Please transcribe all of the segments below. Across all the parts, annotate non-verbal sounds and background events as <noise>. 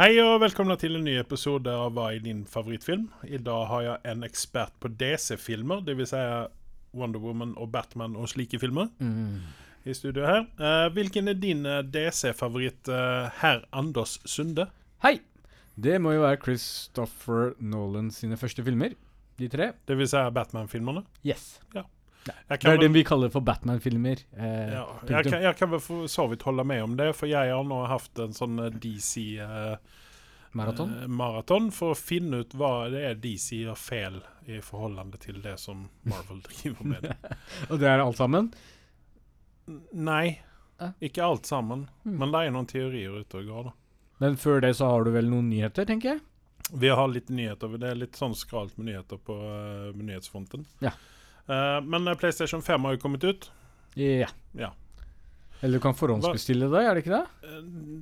Hei og velkommen til en ny episode av Hva er din favorittfilm? I dag har jeg en ekspert på DC-filmer, dvs. Si Wonder Woman og Batman og slike filmer, i studio her. Uh, hvilken er din eh, DC-favoritt, uh, herr Anders Sunde? Hei! Det må jo være Christopher Nolan sine første filmer. De tre. Dvs. Si Batman-filmerne? Yes. Jeg Det er vel, vi kaller for Batman-filmer. Eh, ja, jeg, kan, jeg kan vel for så vidt holde med om det, for jeg har nå hatt en sånn eh, DC eh, Maraton. eh, maraton for å finne ut hva det er DC gjør feil i forhold til det som Marvel <laughs> driver med. <laughs> Og det er alt sammen? Nei, ikke alt sammen. Mm. Men det er noen teorier ute og går. da. Men før det så har du vel noen nyheter, tenker jeg? Vi har litt nyheter. Det er litt sånn skralt med nyheter på uh, nyhetsfronten. Ja. Eh, men eh, PlayStation 5 har jo kommet ut. Ja. Ja. Eller du kan forhåndsbestille det, er det ikke det? Eh,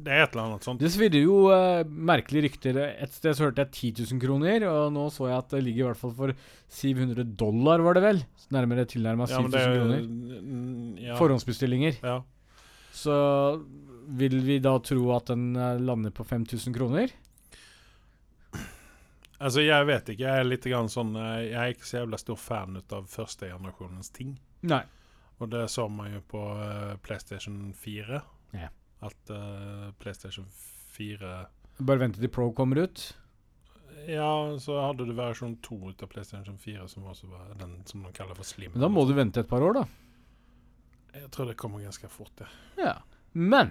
det er et eller annet sånt. Det svirrer jo uh, merkelige rykter. Et sted så hørte jeg 10 000 kroner, og nå så jeg at det ligger i hvert fall for 700 dollar, var det vel? Nærmere tilnærma Ja, 7000 men er- kroner. ja. Forhåndsbestillinger. ja. Så vil vi da tro at den lander på 5000 kroner? Altså, jeg vet ikke. Jeg er litt grann sånn eh, Jeg er ikke så jævla stor fan ut av første generasjonens ting. Nei. Og det så man jo på uh, PlayStation 4. Ja. At uh, PlayStation 4 Bare vente til Pro kommer ut. Ja, så hadde du versjon 2 ut av PlayStation 4, som også var den som de kaller for Slim. Men da må du vente et par år, da. Jeg tror det kommer ganske fort, ja. Ja. Men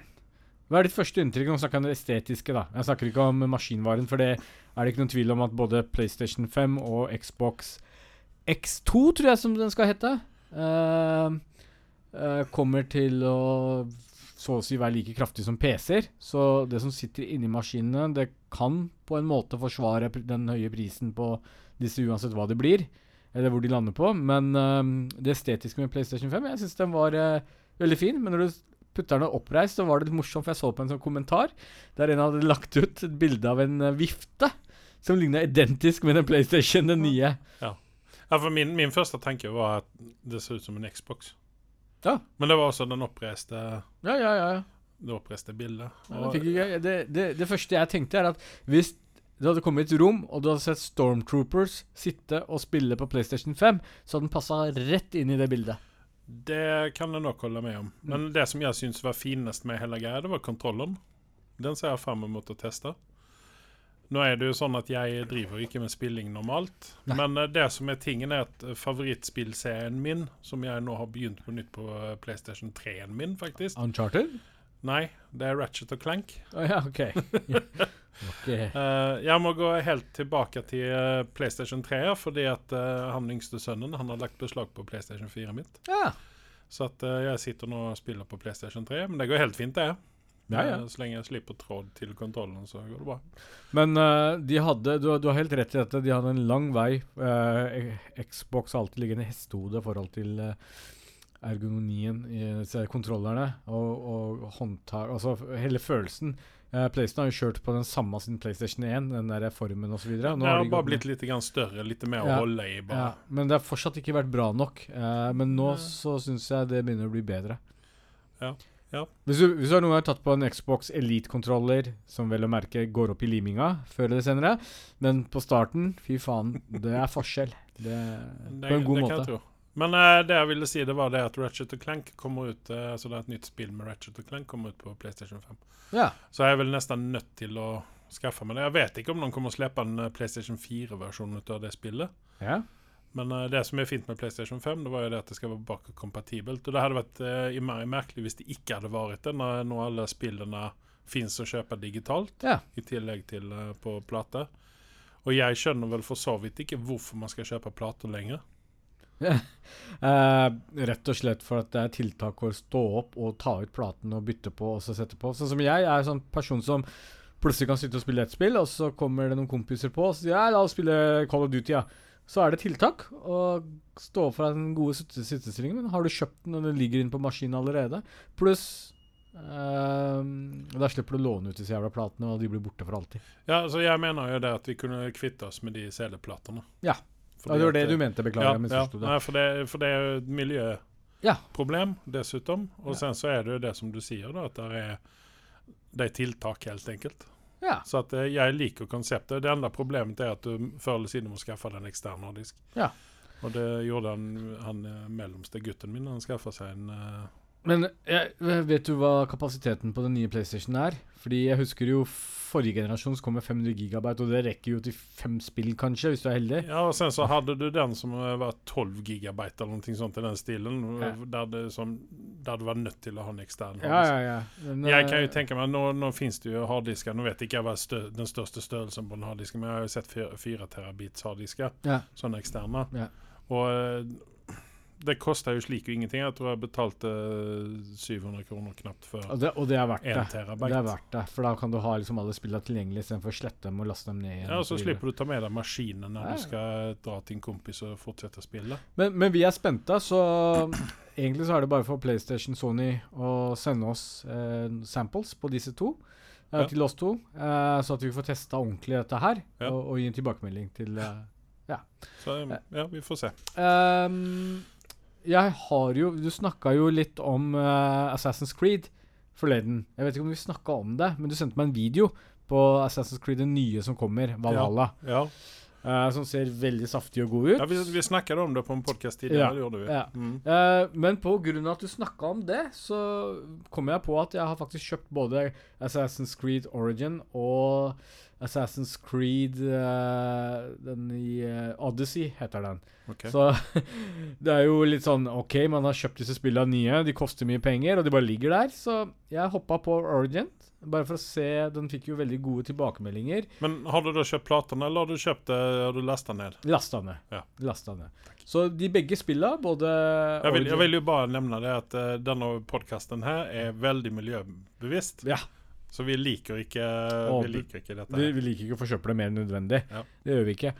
hva er ditt første inntrykk? Nå snakker jeg om det estetiske, da. Jeg snakker ikke om maskinvaren, for det er det ikke noen tvil om at både PlayStation 5 og Xbox X2, tror jeg som den skal hete, uh, uh, kommer til å så å si være like kraftig som PC-er. Så det som sitter inni maskinene, det kan på en måte forsvare den høye prisen på disse uansett hva det blir, eller hvor de lander på. Men uh, det estetiske med PlayStation 5, jeg syns den var veldig fin. Men når du putter den oppreist, så var det litt morsomt, for jeg så på en sånn kommentar der en hadde lagt ut et bilde av en eh, vifte som ligna identisk med den PlayStation, den nye. ja for min, min første tanke var at det ser ut som en Xbox. Ja. Men det var også den oppreiste, Ja, ja, ja. det oppreiste bildet. ja det, det, det, det første jeg tenkte, er at hvis det hadde kommet et rom, og du hadde sett Stormtroopers sitte og spille på PlayStation 5, så hadde den passa rett inn i det bildet. Det kan jeg nok holde med om. Men det som jeg syns var finest med hele greia, det var kontrollen. Den ser jeg fram mot å teste. Nå er det jo sånn at jeg driver ikke med spilling normalt. Nei. Men eh, det som er tingen, er at eh, favorittspillserien min, som jeg nå har begynt på nytt på eh, PlayStation 3-en min, faktisk Uncharted? Nei, det er Ratchet og Clank. Oh, ja, OK. <laughs> Ok. Eh, jeg må gå helt tilbake til eh, PlayStation 3, fordi at eh, han yngste sønnen han har lagt beslag på PlayStation 4 mitt. Ja. Så at jeg sitter nå og spiller på PlayStation 3, men det går helt fint, det. Ja, ja. Så lenge jeg slipper tråd til kontrollen, så går det bra. Men de hadde du, du har helt rett i dette. De hadde en lang vei. Eh, Xbox har alltid liggende en hestehode i forhold til ergonomien i kontrollerne og, og håndtak Altså hele følelsen. Uh, PlayStation har jo kjørt på den samme siden PlayStation 1, den der formen osv. Det har bare blitt litt større, litt mer å holde i. ja. Men det har fortsatt ikke vært bra nok. Eh, men nå ja. så syns jeg det begynner å bli bedre. Ja, ja. Hvis, du, hvis du har noen gang tatt på en Xbox Elite-kontroller, som vel å merke går opp i liminga før eller senere, men på starten, fy faen, det er forskjell. Det, Det, på en god det kan måte. jeg tro. Men eh, det jeg ville si, det var det at Ratchet Clank kommer ut eh, Altså det er et nytt spill med Ratchet Clank kommer ut på PlayStation 5. Ja. Så jeg er vel nesten nødt til å skaffe meg det. Jeg vet ikke om noen kommer å slippe en eh, PlayStation 4-versjon ut av det spillet. ja. Men uh, det som er fint med PlayStation 5, det var jo det at det skal være bakkompatibelt. Og det hadde vært uh, mer merkelig hvis det ikke hadde vært det, når, når alle spillene fins å kjøpe digitalt, Ja. i tillegg til uh, på plate. Og jeg skjønner vel for så vidt ikke hvorfor man skal kjøpe plater lenger. <laughs> Eh, rett og slett for at det er tiltak å stå opp og ta ut platen og bytte på og så sette på. Sånn som jeg er sånn person som plutselig kan sitte og spille et spill, og så kommer det noen kompiser på og sier ja, la oss spille Call of Duty, ja. Så er det tiltak å stå for den gode sittestillingen. Men har du kjøpt den og den ligger inne på maskinen allerede, pluss eh, Da slipper du å låne ut disse jævla platene, og de blir borte for alltid. Ja, så jeg mener jo det at vi kunne kvitte oss med de CD-platene. Ja. Ja, det var det eh, du mente, beklager. Ja, ja. det. Nei, for, det, for det er jo et miljøproblem Ja. dessutom. Og sen så er det jo det som du sier, da, at det er, det er tiltak, helt enkelt. Ja. Så at eh, jeg liker konseptet. Det enda problemet er at du før eller siden må skaffe deg en ekstern harddisk. Ja. Og det gjorde han, han eh, mellomste gutten min. Han skaffa seg en eh, Men jeg, vet du hva kapasiteten på den nye PlayStation er? Fordi jeg husker jo forrige generasjon kom med 500 gigabyte, og det rekker jo til fem spill, kanskje, hvis du er heldig. Ja, og sen så hadde du den som eh, var 12 gigabyte eller noe sånt i den stilen. Ja. Der, det som, der du var nødt til å ha en ekstern Ja, ja, ja. Men, Jeg kan eh, jo tenke meg, Nå, nå finnes det jo harddisker. Nå vet ikke jeg hva stø, den største størrelsen på en harddisk men jeg har jo sett 4 terabits harddisker. Sånne eksterne. Ja. Og eh, det koster jo slik jo ingenting. Jeg tror jeg betalte eh, 700 kroner knapt for Og det, og det er verdt 1 det. terabyte. Det er verdt det, for da kan du ha liksom alle spillene tilgjengelig istedenfor å slette dem og laste dem ned igjen. Ja, og og så så slipper du ta med deg maskinen når Ja. du skal dra til en kompis og fortsette å spille. Men, men vi er spente, så <clears throat> egentlig så er det bare for PlayStation Sony å sende oss eh, samples på disse to. eh, Ja. Til oss to, eh, så at vi får testa ordentlig dette her, Ja. og, og gi en tilbakemelding til eh, Så eh, ja, vi får se. Ehm, jeg har jo Du snakka jo litt om uh, Assassin's Creed forleden. Jeg vet ikke om vi snakka om det, men du sendte meg en video på Assassin's Creed, den nye som kommer, Valhalla. Ja, eh, som ser veldig saftig og god ut. ja vi, vi snakket om det på en podkast tidligere. Ja, gjorde vi. ja. Mm. Uh, men av at du snakka om det, så kom jeg på at jeg har faktisk kjøpt både Assassin's Creed Origin og Assassin's Creed uh, Den i uh, Odyssey, heter den. Okay. Så <laughs> det er jo litt sånn OK, man har kjøpt disse spillene nye, de koster mye penger, og de bare ligger der. Så jeg hoppa på Origin, bare for å se Den fikk jo veldig gode tilbakemeldinger. Men har du da kjøpt platene, eller har du kjøpt det har du lasta ned? Lasta ned. Ja. Lasta ned. Så de begge spillene, både Jeg vil, jeg vil jo bare nevne det at uh, denne podkasten her er veldig miljøbevisst. Ja. Så vi liker ikke, og, vi liker ikke dette. Vi, vi liker ikke å forsøple mer enn nødvendig. Ja. Det gjør vi ikke.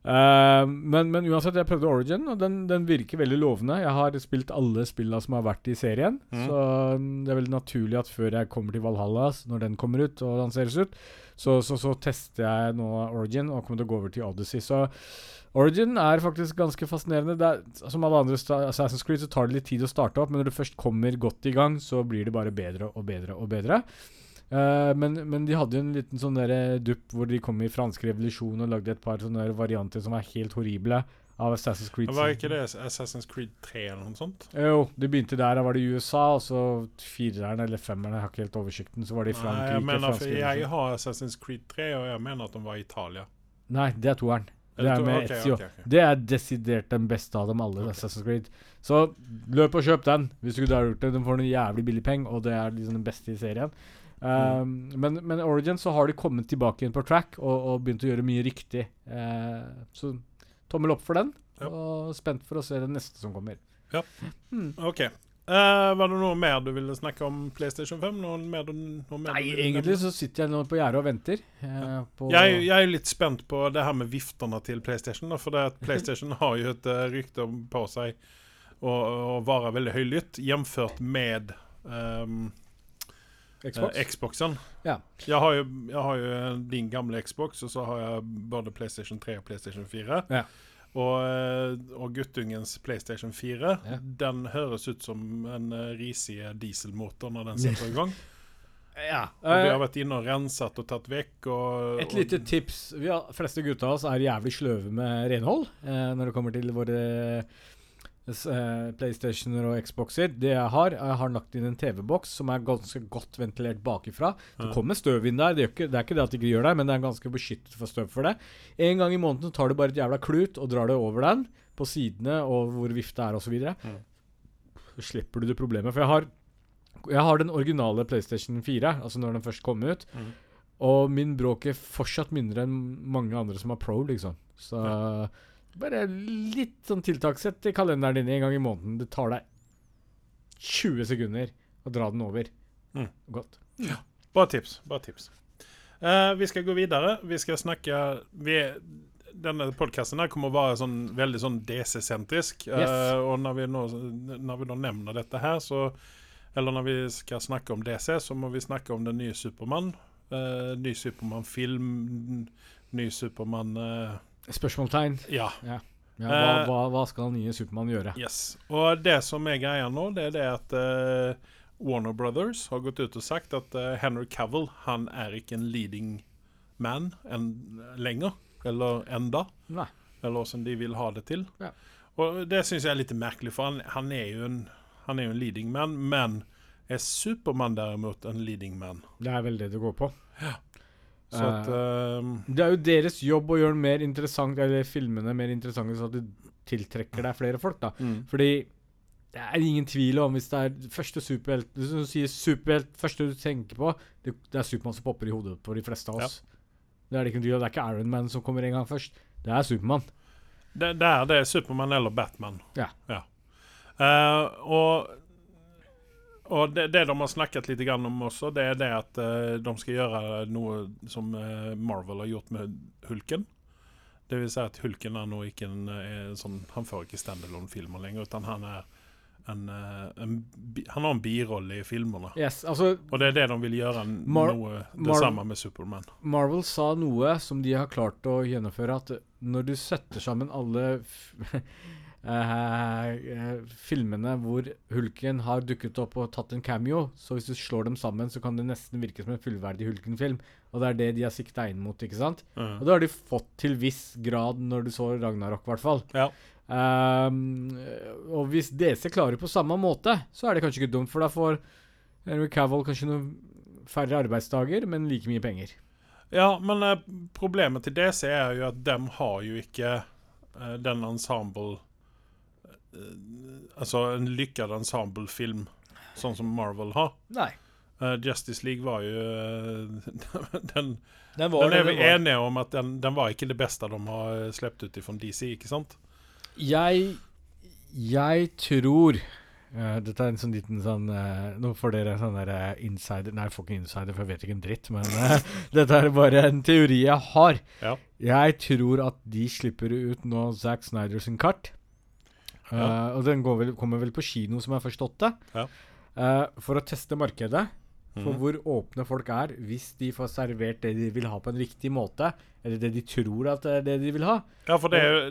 Uh, men, men uansett, jeg prøvde Origin, og den, den virker veldig lovende. Jeg har spilt alle spillene som har vært i serien, mm. så mm, det er veldig naturlig at før jeg kommer til Valhalla, når den kommer ut og lanseres ut, så, så, så tester jeg nå Origin og kommer til å gå over til Odyssey. Så Origin er faktisk ganske fascinerende. Det er, som alle andre Assassin's Creed så tar det litt tid å starte opp, men når du først kommer godt i gang, så blir det bare bedre og bedre og bedre. Eh, men, men de hadde jo en liten sånn der dupp hvor de kom i fransk revolusjon og lagde et par sånne varianter som var helt horrible av Assassin's Creed. Var ikke det Assassin's Creed 3 eller noe sånt? Jo, det begynte der. Da var det i USA, og så fireren eller femmeren, jeg har ikke helt oversikten, så var det i Nei, jeg mener, for jeg har Assassin's Creed 3, og jeg mener at de var i Italia. Nei, det er toeren. Det er med Ezio. okay, okay. Det er desidert den beste av dem alle. Assassin's Creed. Så løp og kjøp den, hvis du ikke har gjort det. De får noen jævlig billig peng og det er liksom den beste i serien. Um, men, men Origin så har de kommet tilbake igjen på track og, og begynt å gjøre mye riktig. Uh, så tommel opp for den, Ja. og spent for å se det neste som kommer. Ja. mm. OK. Uh, var det noe mer du ville snakke om PlayStation 5? Noe mer noe mer Nei, egentlig så sitter jeg nå på gjerdet og venter. På jeg, jeg er litt spent på det her med viftene til PlayStation. Da, for det at PlayStation <laughs> har jo et eh, rykte på seg å, være veldig høylytt, jevnført med ehm, Xbox. eh, Xboxen. Ja. Jeg har, jo, jeg har jo din gamle Xbox, og så har jeg både PlayStation 3 og PlayStation 4. Ja. Og, eh, og guttungens PlayStation 4 Ja. Den høres ut som en eh, risig dieselmotor når den setter i gang. <laughs> ja. Og vi Eh, har vært inne og renset og tatt vekk. Og, Et lite tips. Vi har, fleste gutta av oss er jævlig sløve med renhold eh, når det kommer til våre eh, PlayStationer og Xboxer. Det jeg har, jeg har lagt inn en TV-boks som er ganske godt ventilert bakifra. Det kommer støv inn der. Det, er, ikke, det er ikke det at de ikke gjør det, men det er ganske beskyttet for støv for det. En gang i måneden tar du bare et jævla klut og drar det over den, på sidene og hvor vifta er osv. Så, Mm. så slipper du det problemet. For jeg har, jeg har den originale PlayStation 4, altså når den først kom ut. Mm. Og min bråk er fortsatt mindre enn mange andre som har pro, liksom. Så bare litt sånn tiltakssett i kalenderen din en gang i måneden. Det tar deg 20 sekunder å dra den over. Mm. Godt. bare tips. Bare tips. Uh, vi skal gå videre. Vi skal snakke vi, Denne podkasten kommer å være sånn, veldig sånn DC-sentrisk. Eh, Yes. og når vi, nå, når vi nå nevner dette her, så Eller når vi skal snakke om DC, så må vi snakke om den nye Supermann. Uh, ny Supermann-film, ny Supermann eh, Spørsmålstegn. Ja. Ja, hva, Eh, hva, hva skal den nye Supermann gjøre? Yes. Og det som er greia nå, det er det at uh, Warner Brothers har gått ut og sagt at uh, Henry Cavill han er ikke en leading man en, lenger. Eller enda. Nei. Eller som de vil ha det til. Ja. Og det syns jeg er litt merkelig, for han, han, er jo en, han er jo en leading man. Men er Supermann derimot en leading man? Det er vel det det går på. Så at uh, Det er jo deres jobb å gjøre mer interessant Eller filmene mer interessante, så at du tiltrekker deg flere folk. da mm. Fordi det er ingen tvil om hvis det er første superhelt Hvis du sier superhelt, første du tenker på, det, det er Supermann som popper i hodet på de fleste av oss. Det er det ikke tvil om. Det er ikke Iron Man som kommer en gang først. Det er Supermann. det, det er det er Supermann eller Batman. Ja. Eh, og og det, det de har snakket litt grann om også, det er det at eh, de skal gjøre noe som eh, Marvel har gjort med Hulken. Det vil si at Hulken er nå ikke en, eh, sånn Han får ikke standalone-filmer lenger, utan han er en, eh, en Han har en birolle i filmene. Yes, altså Og det er det de vil gjøre Mar- noe det Mar- samme med Superman. Marvel sa noe som de har klart å gjennomføre, at når du setter sammen alle <laughs> eh, eh, filmene hvor Hulken har dukket opp og tatt en cameo, så hvis du slår dem sammen, så kan det nesten virke som en fullverdig Hulken-film. Og det er det de har sikta inn mot, ikke sant? Eh, Og det har de fått til viss grad når du så Ragnarok, i hvert fall. Ja. Ehm, og hvis DC klarer på samme måte, så er det kanskje ikke dumt, for da får Henry Cavill kanskje noen færre arbeidsdager, men like mye penger. Ja, men uh, problemet til DC er jo at de har jo ikke den ensemble Altså en lykkad ensemblefilm sånn som Marvel har. Nei. Uh, Justice League var jo eh, Den, Den den er vi enige om at den, den var ikke det beste de har sluppet ut fra DC, ikke sant? Jeg Jeg tror uh, Dette er en sånn liten sånn Nå får dere sånn der insider Nei, jeg får ikke insider, for jeg vet ikke en dritt, men <laughs> dette er bare en teori jeg har. Ja. Jeg tror at de slipper ut nå Zack Snyder sin kart. Eh, Ja. og den går vel, kommer vel på kino, som jeg har forstått det. Ja. Eh, for å teste markedet. For mm. hvor åpne folk er hvis de får servert det de vil ha på en riktig måte. Eller det de tror at det er det de vil ha. Ja, for det er jo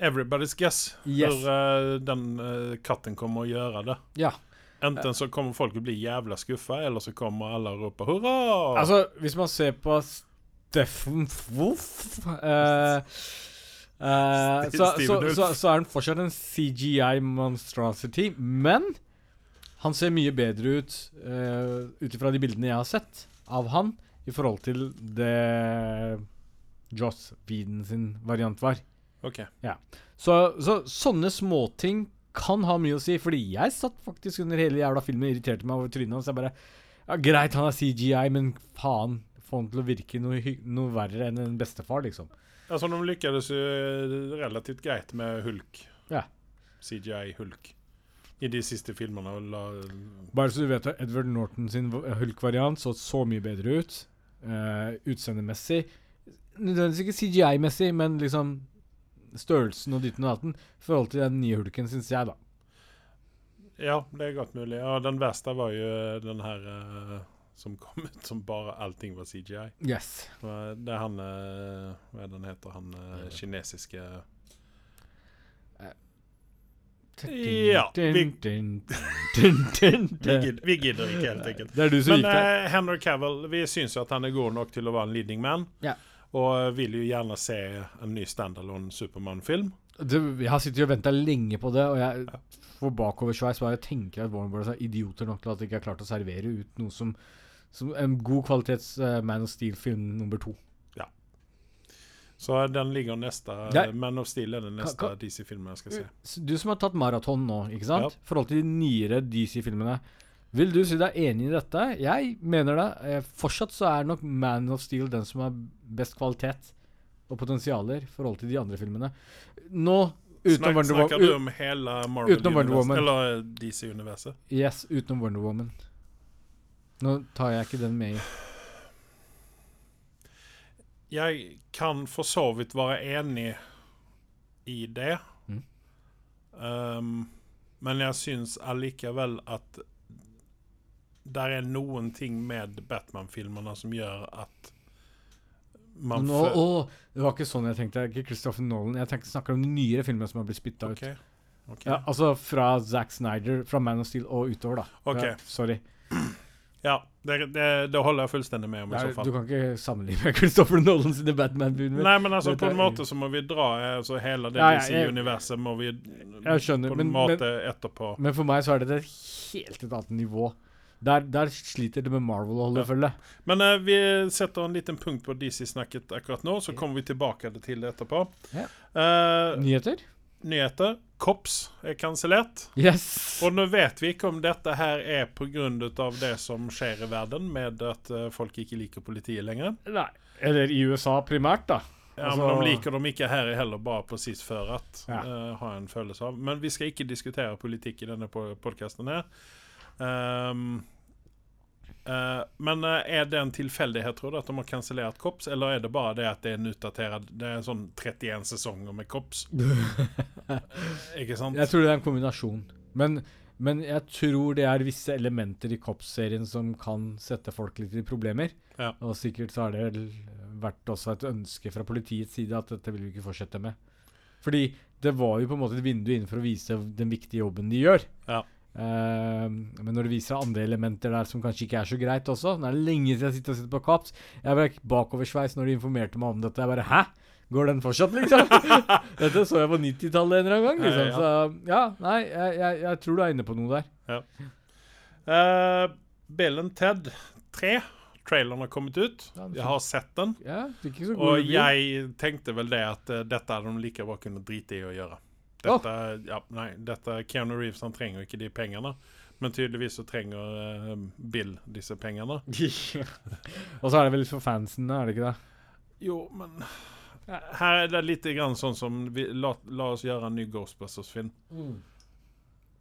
everybody's guess Yes. eh, den eh, katten kommer å gjøre det. Ja. Enten så kommer folk å bli jævla skuffa, eller så kommer alle og roper hurra! Altså, hvis man ser på Steffen Wolff eh, eh, så, så, så, så er han fortsatt en CGI monstrosity, men han ser mye bedre ut uh, ut ifra de bildene jeg har sett av han, i forhold til det Joss Whedon sin variant var. OK. Så, så sånne småting kan ha mye å si, fordi jeg satt faktisk under hele jævla filmen og irriterte meg over trynet hans. Jeg bare Ja, greit, han er CGI, men faen, få han til å virke noe, noe verre enn en bestefar, liksom. Altså, de lykkes jo eh, relativt greit med Hulk. Ja. CGI Hulk. I de siste filmene. La, Bare så du vet at Edward Norton sin Hulk-variant så så mye bedre ut. Uh, utseendemessig. Nødvendigvis ikke CGI-messig, men liksom størrelsen og ditten og datten. I forhold til den nye Hulken, syns jeg, da. ja, det er godt mulig. Ja, den verste var jo den her eh, som kom ut som bare allting var CGI. Yes. Det er han eh, Hva er det han heter? Han eh, kinesiske Ja, vi- vi, gidder ikke, helt enkelt. Men eh, Henry Cavill, vi syns jo at han er god nok til å være en leading man. Ja. Og vil jo gjerne se en ny standalone Supermann-film. Jeg har sittet og venta lenge på det, og jeg får bakoversveis bare tenker at Warren Bros. er idioter nok til at de ikke har klart å servere ut noe som, som en god kvalitets uh, Man of Steel-film nummer to. Så den ligger neste Ja. Man of Steel er den neste DC-filmen jeg skal se. Du som har tatt maraton nå, ikke sant? Ja. I forhold til de nyere DC-filmene. Vil du si deg enig i dette? Jeg mener det. Eh, Fortsatt så er nok Man of Steel den som har best kvalitet og potensialer i forhold til de andre filmene. Nå utenom Wonder snakker du om hele Marvel Universe, eller eh, DC-universet? Yes, utenom Wonder Woman. Nå tar jeg ikke den med i. Jeg kan for så vidt være enig i det. Mm. Um, men jeg syns allikevel at der er noen ting med Batman-filmene som gjør at man Nå, å, det var ikke sånn jeg tenkte. Ikke Christopher Nolan. Jeg tenkte, snakker om de nyere filmene som har blitt spytta okay. ut. Okay. Ja, altså fra Zack Snyder, fra Man of Steel og utover, da. Okay. Ja, sorry. Ja, det, det, det holder jeg fullstendig med om i så fall. du kan ikke sammenligne med Christopher Nolan sine Batman-filmer. Nei, men altså, på en måte så må vi dra altså, hele det DC-universet må vi skjønner, på en men- måte etterpå. Men for meg så er det et helt et annet nivå. Der, der sliter det med Marvel å holde Ja. følge. Men uh, vi setter en liten punkt på DC-snakket akkurat nå, så kommer vi tilbake til det etterpå. Ja. Uh, Nyheter? Nyheter. Kops er kansellert. Yes! Og nå vet vi ikke om dette her er pga. det som skjer i verden, med at eh, folk ikke liker politiet lenger. Nei. Eller i USA primært, da. Ja, Altså- men De liker dem ikke her heller, bare presis før at. Ja. uh, har jeg en følelse av. Men vi skal ikke diskutere politikk i denne podkasten her. Um, men eh, er det en tilfeldighet, tror du, at de har kansellert Kops, eller er det bare det at det er en utdatert Det er sånn 31 sesonger med Kops? <laughs> ikke sant? Jeg tror det er en kombinasjon. Men, men jeg tror det er visse elementer i Kops-serien som kan sette folk litt i problemer. Ja. Og sikkert så har det vært også et ønske fra politiets side at dette vil vi ikke fortsette med. Fordi det var jo på en måte et vindu inn for å vise den viktige jobben de gjør. Ja. Eh, men når det viser andre elementer der som kanskje ikke er så greit også Det er lenge siden jeg sitter og sitter på Kaps. Jeg ble bakoversveis når de informerte meg om dette. Jeg bare Hæ? Går den fortsatt, liksom? <laughs> Dette så jeg på 90-tallet en eller annen gang. Liksom. Ja, Så ja, nei, jeg, jeg, jeg tror du er inne på noe der. Uh, Bill Ted 3. Traileren har kommet ut. Jeg har sett den. Ja, Og jeg tenkte vel det at uh, dette hadde de like bra kunne drite i å gjøre. Dette, ja, nei, dette Keanu Reeves han trenger ikke de pengene. Men tydeligvis så trenger uh, Bill disse pengene. <laughs> Og så er det vel for fansen, er det ikke det? Jo, men her er det litt grann sånn som vi, la, la oss gjøre en ny Ghostbusters-film.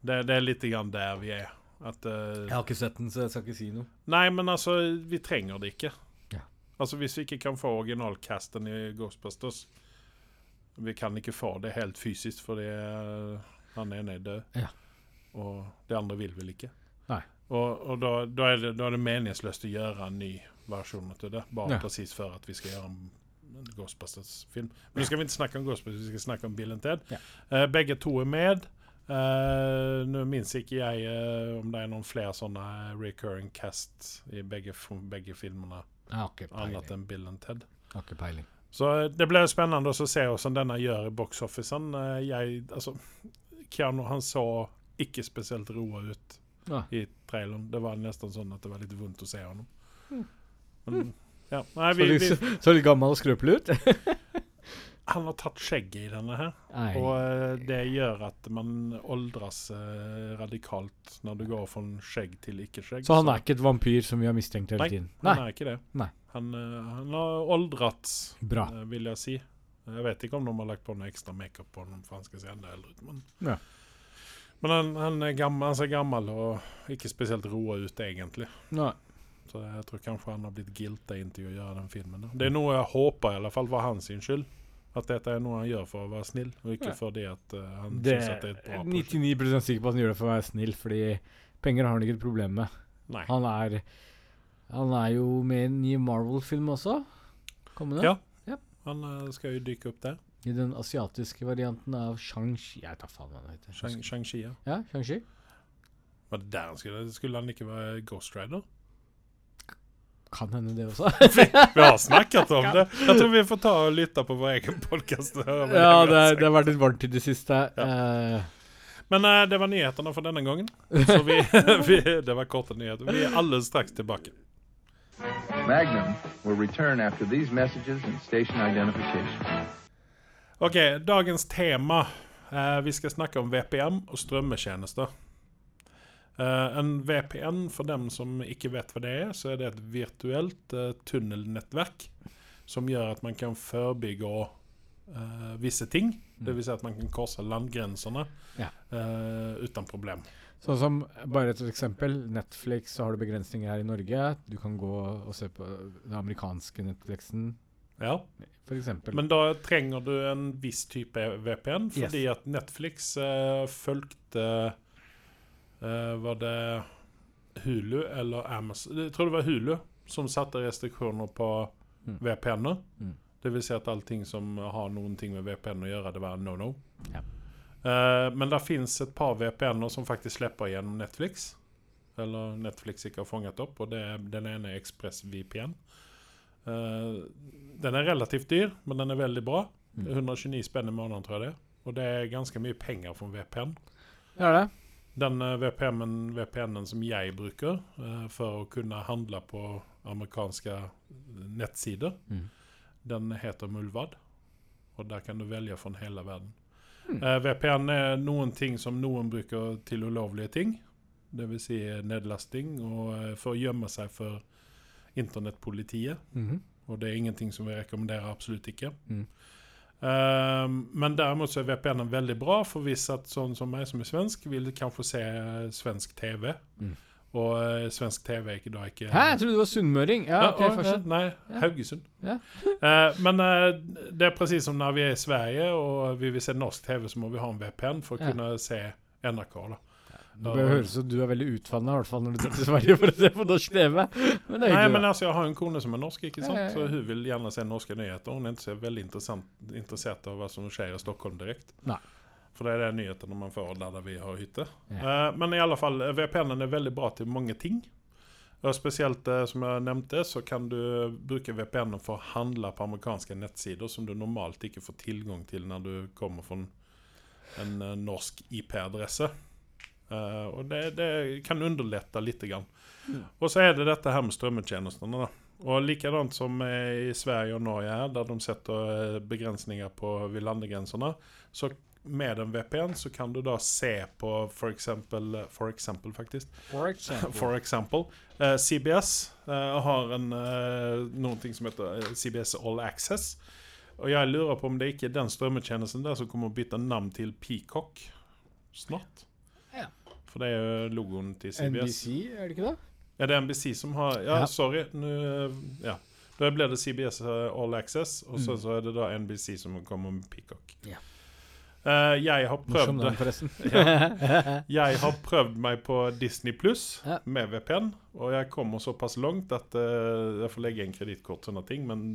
Det, det er litt grann der vi er. At uh, Jeg har ikke sett den, så jeg skal ikke si noe. Nei, men altså, vi trenger det ikke. Ja. Altså, Hvis vi ikke kan få originalcasten i Ghostbusters Vi kan ikke få det helt fysisk, fordi eh, han ene er død. Ja. Og det andre vil vel ikke. Nei. Og, og da, da, er det, da er det meningsløst å gjøre en ny versjon til det, bare Ja. presis før at vi skal gjøre en Ghostbusters-film. Men nå skal vi ikke snakke om Ghostbusters, vi skal snakke om Bill and Ted. Ja. Uh, begge to er med. Uh, Nå minnes ikke jeg uh, om det er noen flere sånne recurring cast i begge, begge filmene, annet enn Bill and Ted. Har ikke peiling. Så eh, det blir spennende å se hvordan denne gjør i box-officen. Eh, jeg, altså, Keanu han så ikke spesielt roa ut Ja. i traileren. Det var nesten sånn at det var litt vondt å se ham. Mm. Men, ja. Nei, Så vi, litt, vi, så litt gammel og skrøpelig ut? <laughs> <laughs> han har tatt skjegget i denne her. Nei. Og eh, det gjør at man oldres radikalt når du går fra skjegg til ikke-skjegg. Så han er ikke et vampyr som vi har mistenkt hele Nei, tiden? Han er ikke det. Nei. Han, eh, han har oldrats, Bra. eh, vil jeg si. Jeg vet ikke om de har lagt på noe ekstra makeup på ham for han skal se enda eldre ut. Men, Ja. men han, han, er gammel, han ser gammel og ikke spesielt roa ut, egentlig. Nei. Så jeg tror kanskje han har blitt guilta inn til å gjøre den filmen. da. Det er noe jeg håper, i alle fall for hans skyld. At dette er noe han gjør for å være snill, og ikke Ja. fordi at uh, han Det synes at det er et bra er prosjekt. 99 sikker på at han gjør det for å være snill, fordi penger har han ikke et problem med. Nei. Han er Han er jo med i en ny Marvel-film også. Kommende. Ja. Ja. Han eh, skal jo dykke opp der. I den asiatiske varianten av Shang-Chi Jeg tar faen hva han heter. Shang- Shang-Chi. ja. Ja, Shang-Chi. Var det der han skulle Skulle han ikke være Ghost Rider? Kan hende det også. <laughs> Vi har snakket om det. Jeg tror vi får ta og lytte på vår egen podkast. ja, det, det har vært litt varmt i det siste. Eh, Men uh, det var nyhetene for denne gangen. <laughs> Så vi, <laughs> vi, det var korte nyheter. Vi er alle straks tilbake. Magnum will return after these messages and station identification. Ok, dagens tema. Eh, vi skal snakke om VPN og strømmetjenester. Eh, en VPN, for dem som ikke vet hva det er, så er det et virtuelt eh, tunnelnettverk som gjør at man kan forebygge eh, visse ting. Det vil si at man kan korse landgrensene Ja. eh, uten problem. Sånn som, bare et eksempel, Netflix så har du begrensninger her i Norge. Du kan gå og se på den amerikanske Netflixen, Ja. for eksempel. Men da trenger du en viss type VPN, Yes. fordi at Netflix eh, fulgte eh, Var det Hulu eller Amazon? Jeg tror det var Hulu som satte restriksjoner på Mm. VPN-er. Mm. Det vil si at allting som har noen ting med VPN å gjøre, det var no-no. Ja. Eh, men det fins et par VPN-er som faktisk slipper gjennom Netflix. Eller Netflix ikke har fanget opp, og det er, den ene er ExpressVPN. Eh, den er relativt dyr, men den er veldig bra. Mm. 129 spenn i måneden, tror jeg det er. Og det er ganske mye penger for en VPN. Er det. Den eh, VPN-en VPN som jeg bruker for å kunne handle på amerikanske nettsider, Mm. den heter Mulvad. Og der kan du velge fra hele verden. Mm. Eh, VPN er noen ting som noen bruker til ulovlige ting. Dvs. Si nedlasting og uh, for å gjemme seg for internettpolitiet. Mhm. Og det er ingenting som vi rekommenderer, absolutt ikke. Mm. Eh, men derimot så er VPN-en veldig bra, for hvis at sånn som meg som er svensk, vil kanskje se eh, svensk TV. Mm. Og eh, svensk TV er ikke da ikke Hæ, jeg trodde du var sunnmøring. Ja, ok, Ja, å, fortsett. Nei, Haugesund. Ja. uh, <laughs> men uh, det er precis som når vi er i Sverige og vi vil se norsk TV, så må vi ha en VPN for å Ja. kunne se NRK. da. Det bør høres ut som du er veldig utvanna, i hvert fall når du drar til Sverige for å se på norsk TV. Men det Nei, men altså, Jeg har en kone som er norsk, ikke sant? Så hun vil gjerne se norske nyheter. Hun er ikke så veldig interessert av hva som skjer i Stockholm direkte. For det er det nyhetene man får der, der vi har hytte. Ja. Eh, men i alle fall, eh, VPN-en er veldig bra til mange ting. Spesielt eh, som jeg nevnte, så kan du bruke VPN-en for å handle på amerikanske nettsider som du normalt ikke får tilgang til når du kommer fra en norsk IP-adresse. Eh, og det, det kan underlette litt. Grann. Og så er det dette her med strømmetjenestene. da. Og likadant som i Sverige og Norge, her, der de setter begrensninger på ved landegrensene, så med en VPN så kan du da se på for eksempel, for eksempel faktisk, For example. for eksempel Uh, CBS uh, har en, uh, ting som heter eh, CBS All Access. Og jeg lurer på om det ikke er den strømmetjenesten der som kommer å bytte navn til Peacock snart. Ja. For det er jo logoen til CBS. NBC, er det ikke det? Ja, det er NBC som har Ja, Ja. sorry. Nu, eh, ja. Da blir det CBS eh, All Access, og så, Mm. så er det da NBC som kommer med Peacock. Ja. Eh, jeg har prøvd navn, <laughs> ja, <laughs> Jeg har prøvd meg på Disney Pluss Ja. med VPN, og jeg kommer såpass langt at uh, jeg får legge inn kredittkort sånne ting, men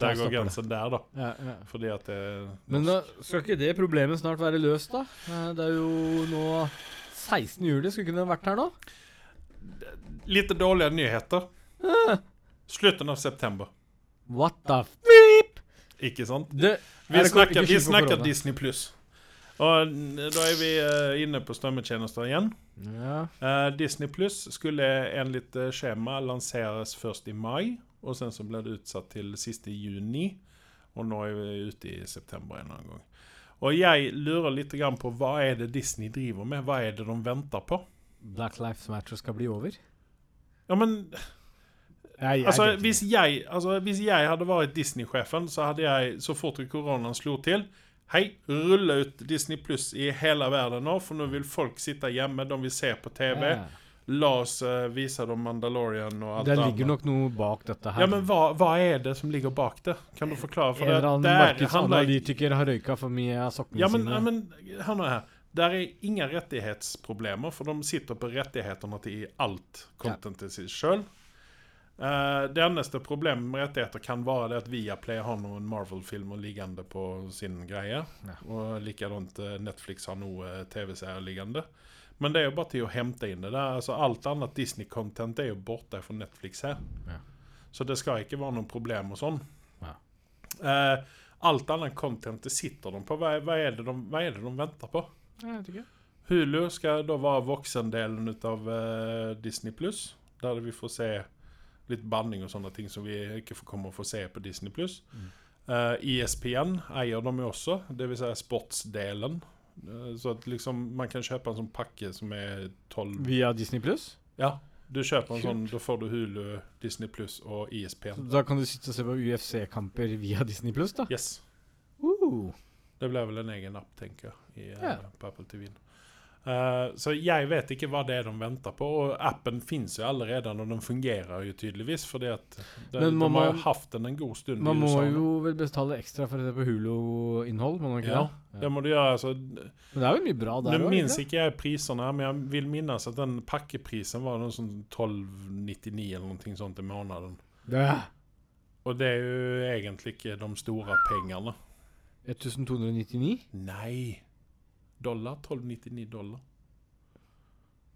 Der går grensen der, da. ja, ja. Fordi at det Men da skal ikke det problemet snart være løst, da? Eh, Det er jo nå 16. juli. Skulle ikke den vært her nå? Litt dårlige nyheter. Slutten av september, What the f... ikke sant? Det, Vi er snakker, vi snakker? Disney Pluss. Og da er vi eh, inne på strømmetjenester igjen. Ja. Eh, Disney Pluss skulle enligt uh, skjema lanseres først i mai, og sen så ble det utsatt til siste juni. Og nå er vi ute i september en annen gang. Og jeg lurer litt på hva er det Disney driver med? Hva er det de venter på? Black Lives Matter skal bli over? Ja, men Jeg, jeg altså, hvis jeg, altså, hvis jeg hadde vært Disney-sjefen, så hadde jeg så fort koronaen slo til Hei, rulle ut Disney Pluss i hele verden nå, for nå vil folk sitte hjemme, de vil se på TV. Ja. La oss uh, vise dem Mandalorian og alt Det annet. ligger nok noe bak dette her. Ja, men hva, hva er det som ligger bak det? Kan du forklare? For en eller det, annen markedsanalytiker har røyka for mye av sokkene ja, men, sine. ja, men hør nå her. Der er ingen rettighetsproblemer, for de sitter på rettighetene til alt contentet sitt sjøl. Det eneste problemet med rettigheter kan være det at Viaplay har noen Marvel-filmer liggende på sin greie. Ja. Og likadant eh, Netflix har noe TV-serier liggende. Men det er jo bare til å hente inn det der. Altså, alt annet Disney-content er jo borte fra Netflix her. Ja. Så det skal ikke være noen problem og sånn. Ja. Eh, alt annet content det sitter de på. Hva, hva, er det de, hva er det de venter på? Jeg vet ikke. Hulu skal da være voksendelen av uh, Disney Pluss. Der vi får se litt banning og sånne ting som vi ikke kommer å få se på Disney Pluss. Mm. Uh, ESPN eier de jo også, dvs. Si sportsdelen. Uh, så at liksom man kan kjøpe en sånn pakke som er tolv Via Disney Pluss? Ja, du kjøper en sånn, da får du Hulu, Disney Pluss og ESPN. Da kan du sitte og se på UFC-kamper via Disney Pluss, da? Yes. Uh. Det blir vel en egen app, tenker jeg, i, yeah. På Apple TV. Eh, så jeg vet ikke hva det er de venter på. Og appen fins jo allerede, og den fungerer jo tydeligvis. Fordi at de, de har jo hatt den en god stund Man må jo vel betale ekstra for å se på Hulu-innhold, må man ikke Ja, det? Det må du gjøre. altså Men det er jo mye bra der Nå minnes ikke jeg prisene, men jeg vil minnes at den pakkeprisen var noe sånn 12,99 eller noe sånt i måneden. Ja. Og det er jo egentlig ikke de store pengene. 1299? Nei. Dollar. 12,99 dollar.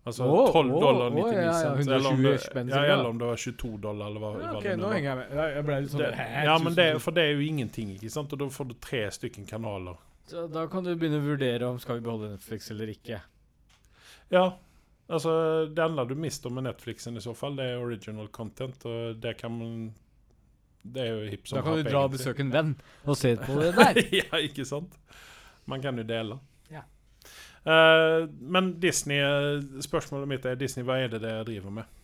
Altså oh, 12 dollar å, 99 ja, ja, cent. Eller om, 120 det, ja, eller om det var 22 dollar, eller hva, Ja, hva det nå henger jeg med. Jeg- Jeg ble litt sånn Det, ja, men det, for det er jo ingenting, ikke sant? Og da får du tre stykken kanaler. Så da kan du begynne å vurdere om skal vi beholde Netflix eller ikke. Ja, altså det enda du mister med Netflixen i så fall, det er original content, og det kan man Det er jo hipp som Da kan du dra og besøke en venn og se på det <laughs> der. ja, ikke sant? Man kan jo dele. Ja. Eh, men Disney eh, Spørsmålet mitt er Disney, hva er det dere driver med?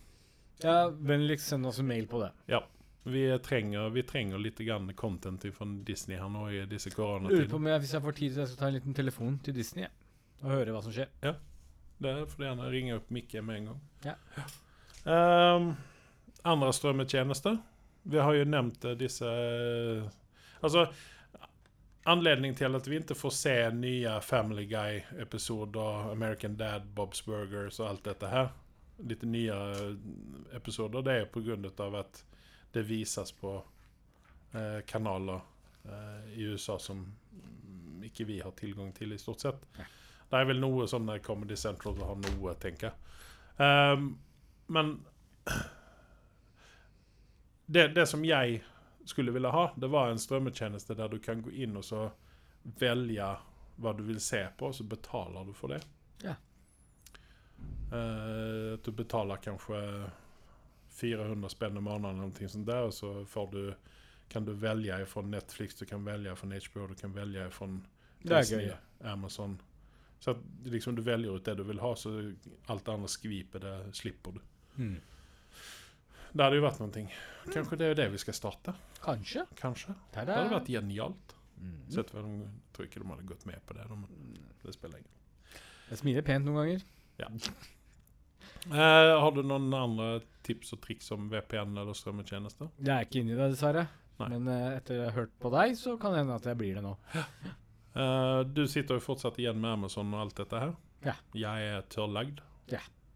Ja, Vennligst send oss en mail på det. Ja. Vi trenger, vi trenger litt grann content fra Disney her nå i disse Lurer på om jeg, hvis jeg får tid, så jeg skal ta en liten telefon til Disney ja. og høre hva som skjer. Ja, Det får du gjerne ringe opp Mikke med en gang. Ja. Um, andre strømmetjenester. Vi har jo nevnt eh, disse Altså Anledningen til at vi ikke får se nye Family Guy-episoder, American Dad, Bob's Burgers og alt dette her, litt nye episoder, det er av at det vises på eh, kanaler eh, i USA som ikke vi har tilgang til, i stort sett. Det er vel noe som når Comedy Central har noe, tenker jeg. Um, men <clears throat> det, det som jeg skulle ville ha, det var en strømmetjeneste der du kan gå inn og så velge hva du vil se på, og så betaler du for det. Ja. Uh, du betaler kanskje 400 spenn i måneden eller noe sånt der, og så får du, kan du velge fra Netflix, du kan velge fra HBO, du kan velge fra Disney, gøy. Amazon. Så at liksom du velger ut det du vil ha, så alt det andre skvipet, det slipper du. Hmm. Det hadde jo vært noe. Kanskje det er det vi skal starte? Kanskje. Kanskje. Det hadde vært genialt. Mm. Sett hva de, ikke de hadde gått med på det. De, det spiller ingen. Jeg smiler pent noen ganger. Eh, har du noen andre tips og triks om VPN eller strømmetjenester? Jeg er ikke inni det, dessverre. Nei. Men eh, etter jeg har hørt på deg, så kan det hende at jeg blir det nå. Eh, du sitter jo fortsatt igjen med Amazon og alt dette her. Ja. Jeg er tørrlagd.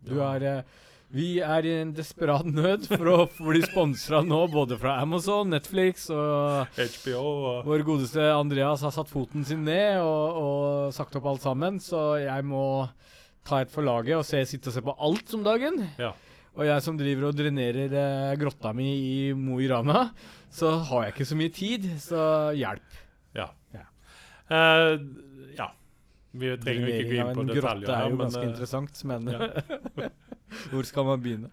Du har eh, Vi er i en desperat nød for å bli sponsa nå, både fra Amazon, Netflix og HBO og Vår godeste Andreas har satt foten sin ned og, og sagt opp alt sammen, så jeg må ta et for laget og se, sitte og se på alt om dagen. Ja. Og jeg som driver og drenerer eh, grotta mi i Mo i Rana, så har jeg ikke så mye tid, så hjelp. Ja. Ja. Uh, ja. Vi trenger jo ikke gå inn på detaljer. Drenering av en grotte er jo men, ganske uh, interessant, men ja. <laughs> hvor skal man begynne?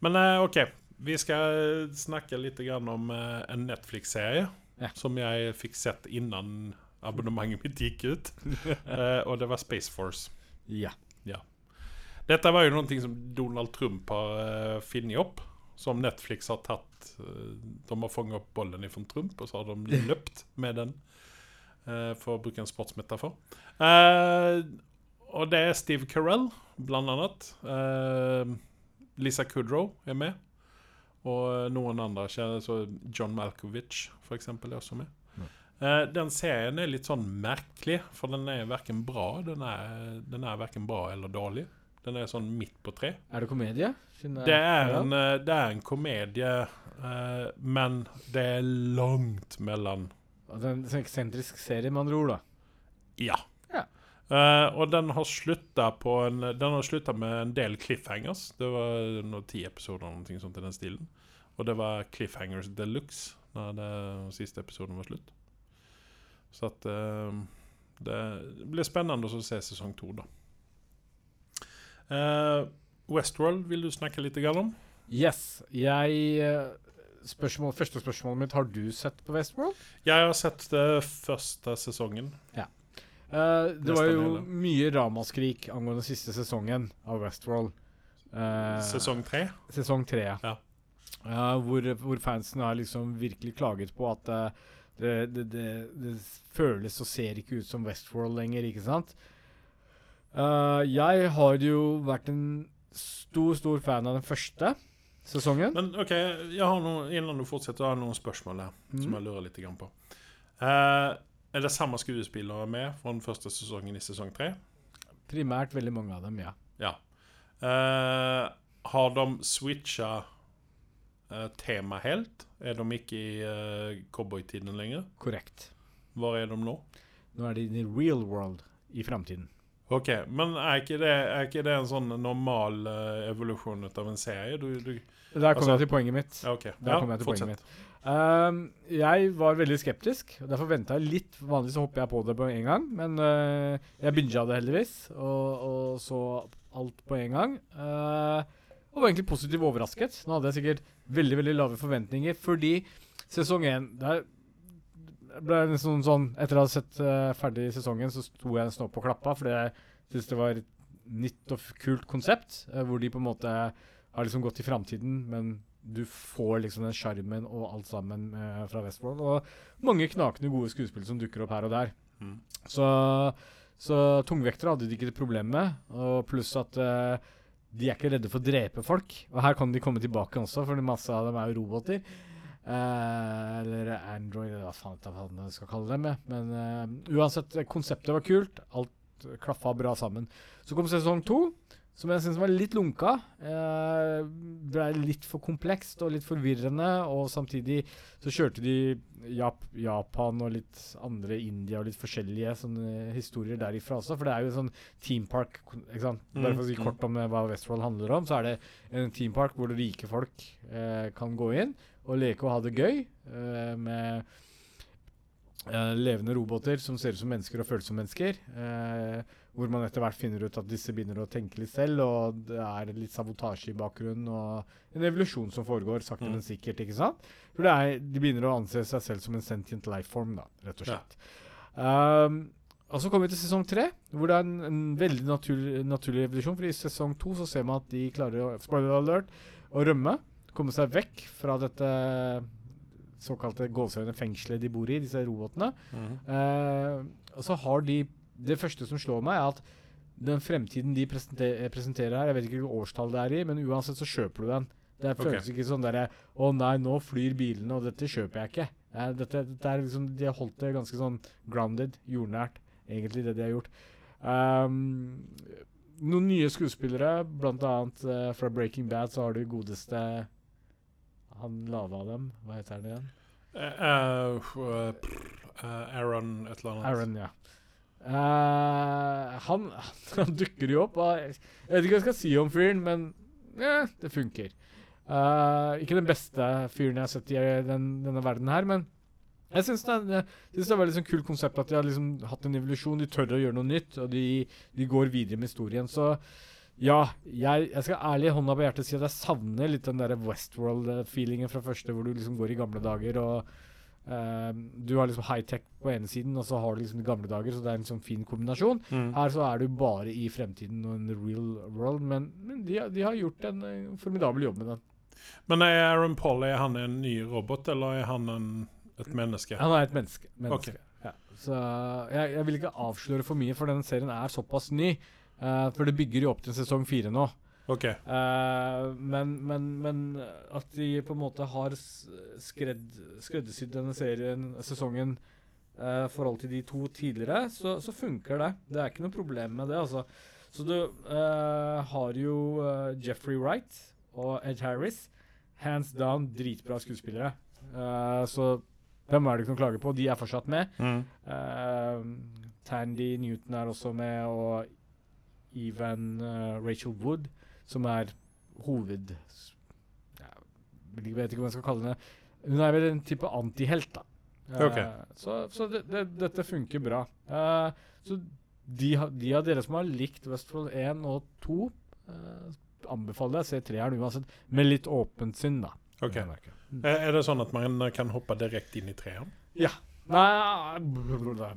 men eh, OK. Vi skal snakke litt om eh, en Netflix-serie Ja. som jeg fikk sett innan abonnementet mitt gikk ut. <laughs> Eh, og det var Space Force. Ja. Dette var jo noe som Donald Trump har funnet opp. Som Netflix har tatt De har fanget opp bollen fra Trump, og så har de <laughs> løpt med den. for å bruke en sportsmetafor. Eh, og det er Steve Carell, blant annet. Eh, Lisa Kudrow er med. Og noen andre. kjære, Så John Malkovich, for eksempel, er også med. Eh, den serien er litt sånn merkelig, for den er verken bra Den er, den er verken bra eller dårlig. Den er sånn midt på tre. Er det komedie? Det er en, eh, det er en komedie, eh, men det er langt mellom Altså en eksentrisk serie, med andre ord, da. Ja. Ja. Eh, og den har slutta Den med en del cliffhangers. Det var noe ti episoder eller noe sånt i den stilen. Og det var cliffhangers de luxe når det siste episoden var slutt. Så at uh, Det blir spennende å se sesong to, da. Uh, Westworld vil du snakke litt om? Yes. Jeg spørsmål, Første spørsmålet mitt, har du sett på Westworld? Jeg har sett det første sesongen. Eh, det var jo hele. mye ramaskrik angående siste sesongen av Westworld. Uh, Sesong tre. Sesong tre, Ja. Uh, hvor, hvor fansen har liksom virkelig klaget på at det, det, det, det føles og ser ikke ut som Westworld lenger, ikke sant? Eh, jeg har jo vært en stor, stor fan av den første sesongen. Men OK, jeg har noen, innan du fortsetter, jeg har noen spørsmål her som Mm. jeg lurer litt på. Eh, er det samme skuespillere med fra den første sesongen i sesong tre? Primært veldig mange av dem, ja. Ja. Uh, har de switcha uh, tema helt? Er de ikke i uh, cowboytiden lenger? Korrekt. Hvor er de nå? Nå er de i the real world. i framtiden. Ok, Men er ikke det, er ikke det en sånn normal uh, evolusjon av en serie? Du, du, Der kommer Altså- jeg til poenget mitt. Okay. ok. Der Ja, kommer jeg til fortsett. poenget mitt. Ehm, jeg var veldig skeptisk, og derfor venta jeg litt. Vanligvis hopper jeg på det på en gang, men uh, jeg binga det heldigvis, og, og så alt på en gang. Uh, og var egentlig positivt overrasket. Nå hadde jeg sikkert veldig veldig lave forventninger, fordi sesong én Der ble det sånn, Etter å ha sett uh, ferdig sesongen, så sto jeg nesten opp og klappa, fordi jeg syntes det var et nytt og kult konsept, hvor de på en måte har liksom gått i framtiden, men du får liksom den sjarmen og alt sammen eh, fra Westworld. Og mange knakende gode skuespill som dukker opp her og der. Mm. Så, så tungvektere hadde de ikke det problemet med. Og pluss at eh, de er ikke redde for å drepe folk. Og her kan de komme tilbake også, for masse av dem er jo roboter. Eh, eller Android, eller hva faen jeg skal kalle dem. ja. Men eh, uansett, konseptet var kult. Alt klaffa bra sammen. Så kom sesong to, som jeg syns var litt lunka. Eh, ble litt for komplekst og litt forvirrende. Og samtidig så kjørte de Jap Japan og litt andre India og litt forskjellige sånne historier derifra også. For det er jo en sånn team park ikke sant? Bare for å si Mm, mm. kort om hva Westworld handler om, så er det en team park hvor rike folk eh, kan gå inn og leke og ha det gøy eh, med eh, levende roboter som ser ut som mennesker og føles som mennesker. Eh, hvor man etter hvert finner ut at disse begynner å tenke litt selv, og det er litt sabotasje i bakgrunnen og en evolusjon som foregår sakte, Mm. men sikkert. ikke sant? For det er, De begynner å anse seg selv som en sentient lifeform, da, rett og Ja. slett. Um, og så kommer vi til sesong tre, hvor det er en, en veldig naturlig, naturlig evolusjon. For i sesong to så ser man at de klarer å spoiler alert, å rømme. Komme seg vekk fra dette såkalte gåseøyne fengselet de bor i, disse robotene. Mm. Uh, og så har de Det første som slår meg, er at den fremtiden de presenter, presenterer her Jeg vet ikke hvilket årstall det er i, men uansett så kjøper du den. Det føles ikke sånn derre Å nei, nå flyr bilene, og dette kjøper jeg ikke. Dette, dette er liksom De har holdt det ganske sånn grounded, jordnært, egentlig, det de har gjort. Um, noen nye skuespillere, blant annet eh, fra Breaking Bad, så har du godeste Han lave av dem, hva heter han igjen? Uh, eh, Aaron et eller annet. Aaron, ja. Eh, han, <laughs> han dukker jo opp. Jeg vet ikke hva jeg skal si om fyren, men eh, det funker. Uh, ikke den beste fyren jeg har sett i den, denne verden her, men jeg syns det, det er veldig sånn kult konsept at de har liksom hatt en evolusjon. De tør å gjøre noe nytt, og de, de går videre med historien. Så ja, jeg, jeg skal ærlig hånda på hjertet si at jeg savner litt den der Westworld-feelingen fra første, hvor du liksom går i gamle dager og eh, Du har liksom high-tech på ene siden, og så har du liksom de gamle dager, så det er en sånn fin kombinasjon. Mm. Her så er du bare i fremtiden og in the real world, men, men de, de har gjort en eh, formidabel jobb med den. Men er Aaron Paul er han en ny robot, eller er han en, et menneske? Han er et menneske. menneske. Ja. Så jeg, jeg vil ikke avsløre for mye, for denne serien er såpass ny. Uh, for det bygger jo opp til sesong fire nå. Ok. Uh, men, men, men at de på en måte har skredd, skreddersydd denne serien, sesongen, eh, i forhold til de to tidligere, så, så funker det. Det er ikke noe problem med det, altså. Så du uh, har jo Jeffrey Wright og Ed Harris. Hands down dritbra skuespillere. Så hvem er det noe å klage på. De er fortsatt med. Mm. Uh, Tandy Newton er også med, og even Rachel Wood, som er hoved... Jeg vet ikke hva jeg skal kalle henne. Hun er vel en type antihelt, da. Okay. Ok. Så, så det, det, dette funker bra. Uh, så de, de av dere som har likt Westfold 1 og 2, uh, anbefaler jeg å se treeren uansett, med litt åpent sinn, da. Ok. vil jeg merke. Mm. Er, det sånn at man kan hoppe direkte inn i treeren? Nei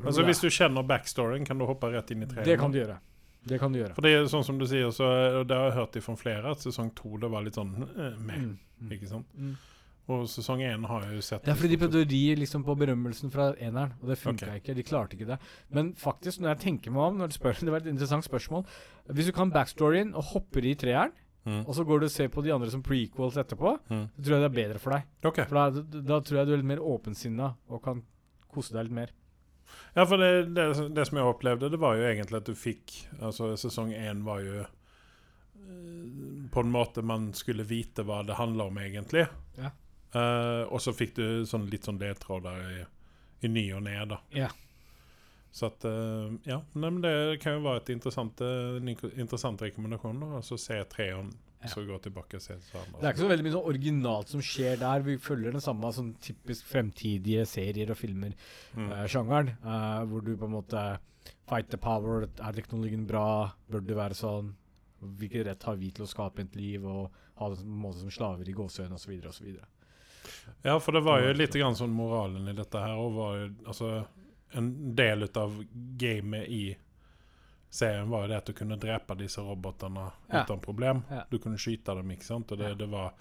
Altså Hvis du kjenner backstoryen, kan du hoppe rett inn i treeren? Det kan du gjøre. Det kan du gjøre. For det er sånn som du sier, så og det har jeg hørt fra flere, at sesong to det var litt sånn eh, med. Mm, mm. Ikke sant? Mm. Og sesong én har jeg jo sett er fordi de prøvde å ri liksom på berømmelsen fra eneren, og det funka okay. ikke. De klarte ikke det. Men faktisk, når jeg tenker meg om, når du spør, <laughs> det var et interessant spørsmål Hvis du kan backstoryen og hopper i treeren, Mm. og så går du og ser på de andre som prequels etterpå, Mm. så tror jeg det er bedre for deg. Ok. For da, da tror jeg du er litt mer åpensinna og kan kose deg litt mer. Ja, for det, det, det som jeg opplevde, det var jo egentlig at du fikk Altså, sesong én var jo eh, På en måte man skulle vite hva det handler om, egentlig. Ja. Uh, og så fikk du sånn, litt sånn ledtråder i, i ny og ne, da. Ja. Så att, eh, ja, men det kan jo være ett interessant eh, en interessant intressant rekommendation då. Alltså se trean, Ja. så gå tilbake og se så Det er ikke så veldig mye sånn originalt som skjer der. Vi følger den samme sånn typisk fremtidige serier og filmer. Mm. Uh, eh, hvor du på en måte Fight the power. Er teknologien bra? Bør det være sånn? Hvilken rett har vi til å skape et liv og ha det på en måte som slaver i gåseøyne osv. Ja, for det var Ja, litt det lite grann sånn moralen i dette her. Og var jo, alltså en del av gamet i serien var jo det at du kunne drepe disse robotene Ja. uten problem. Ja. Du kunne skyte dem, ikke sant? og det, det var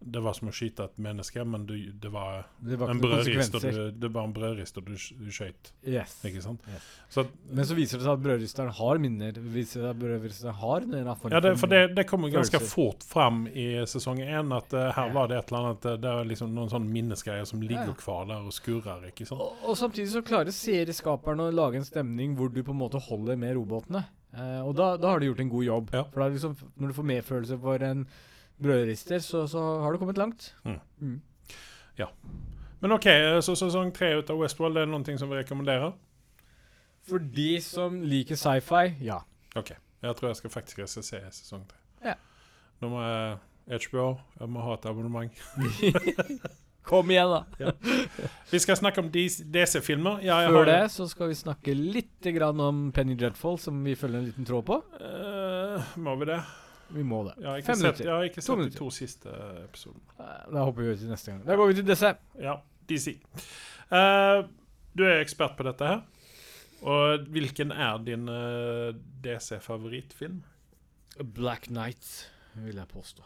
det var som å skyte et menneske, men du, det var Det var en konsekvenser. du, det var en brødrister du, du skjøt, Yes. ikke sant? Yes. Så at, Men så viser det seg at brødristeren har minner. Viser at brødristeren har en form Ja, det, for det, det kommer ganske fort fram i sesong én at uh, her var det et eller annat, eh, det er liksom noen sånne minnesgreier som ligger Ja. kvar der og skurrer. ikke sant? Og, og samtidig så klarer serieskaperen å lage en stemning hvor du på en måte holder med robotene. Uh, og da, da har du gjort en god jobb. Ja. For da liksom, når du får medfølelse for en brødrister, så, så har du kommet langt. Mm. Mm. Men OK, så sesong tre utav Westworld Det er noen ting som vi rekommenderer? For de som liker sci-fi, ja. OK. Jeg tror jeg skal faktisk recensera sesong tre. Ja. Nå må jeg HBO, Jeg må ha et abonnement. <laughs> Kom igjen, da. Vi skal snakke om DC DC-filmer. Ja, jag Før har, det så skal vi snakke litt grann om Penny Dreadful, som vi følger en liten tråd på. Uh, må vi det? Vi må det. Jeg har ikke Fem sett, minutter. jeg har ikke sett de to siste episodene. Eh, Da hopper vi til neste gang. Da går vi til DC. Ja, DC. Uh, du er ekspert på dette her. Og hvilken er din uh, DC-favorittfilm? Black Knight, vil jeg påstå.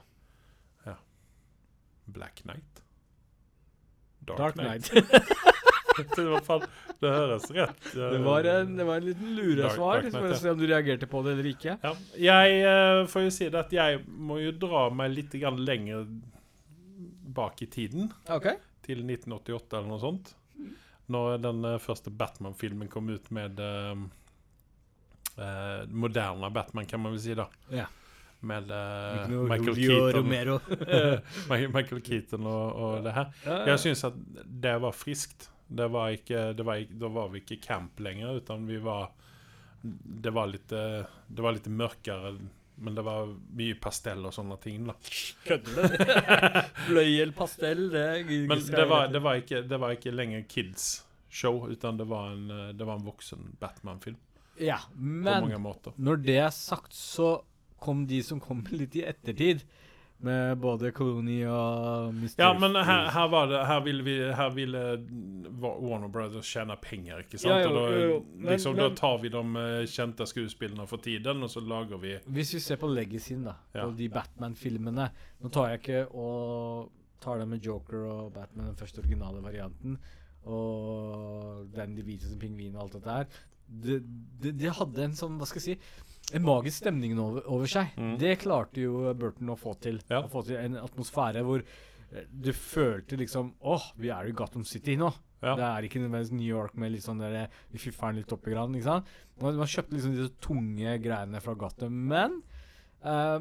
Black Knight? Dark Knight. Night. var <laughs> <laughs> fan, det høres rett eh, Det var en, det var en liten luresvar, Dark- Dark for å se om du reagerte på det eller ikke. Ja, jeg uh, får jo si det at jeg må jo dra meg litt grann lenger bak i tiden. Okay. Til 1988 eller noe sånt. Når den uh, første Batman-filmen kom ut med eh, eh, moderne Batman, kan man vel si, da. Yeah Med uh, Michael Keaton, <laughs> Michael Keaton og, og det her. Jeg syns at det var friskt. Det var ikke, det var, da var vi ikke camp lenger, utan vi var Det var litt eh, Det var litt mørkere, men det var mye pastell og sånne ting. da Kødder du? <laughs> Fløyel pastell, det Men det var, det var, ikke, det var ikke lenger kids show, utan det var en, eh, det var en voksen Batman-film. Ja, men når det er sagt, så kom de som kom <laughs> litt i ettertid. Med både Colony og Mr. Ja, men her, her var det Her ville, vi, her ville Warner Brothers tjene penger, ikke sant? Ja, jo, og da, jo, jo. Men- liksom, men- da tar vi de eh, kjente skuespillene for tiden, og så lager vi Hvis vi ser på legacyen, da, Ja. de Batman-filmene Nå tar jeg ikke og tar det med Joker og Batman, den første originale varianten, og den de hvite som pingvin og alt dette her. Det, det, det hadde en sånn, hva skal jeg si en magisk stemning over, over seg. Mm. Det klarte jo Burton å få til. Ja. Å få til en atmosfære hvor eh, du følte liksom Åh, vi er i Gotham City nå. Ja. Det er ikke nødvendigvis New York med litt sånn der Vi fiffer den litt opp i grann, ikke sant? Man, man kjøpte liksom disse tunge greiene fra Gotham. Men uh,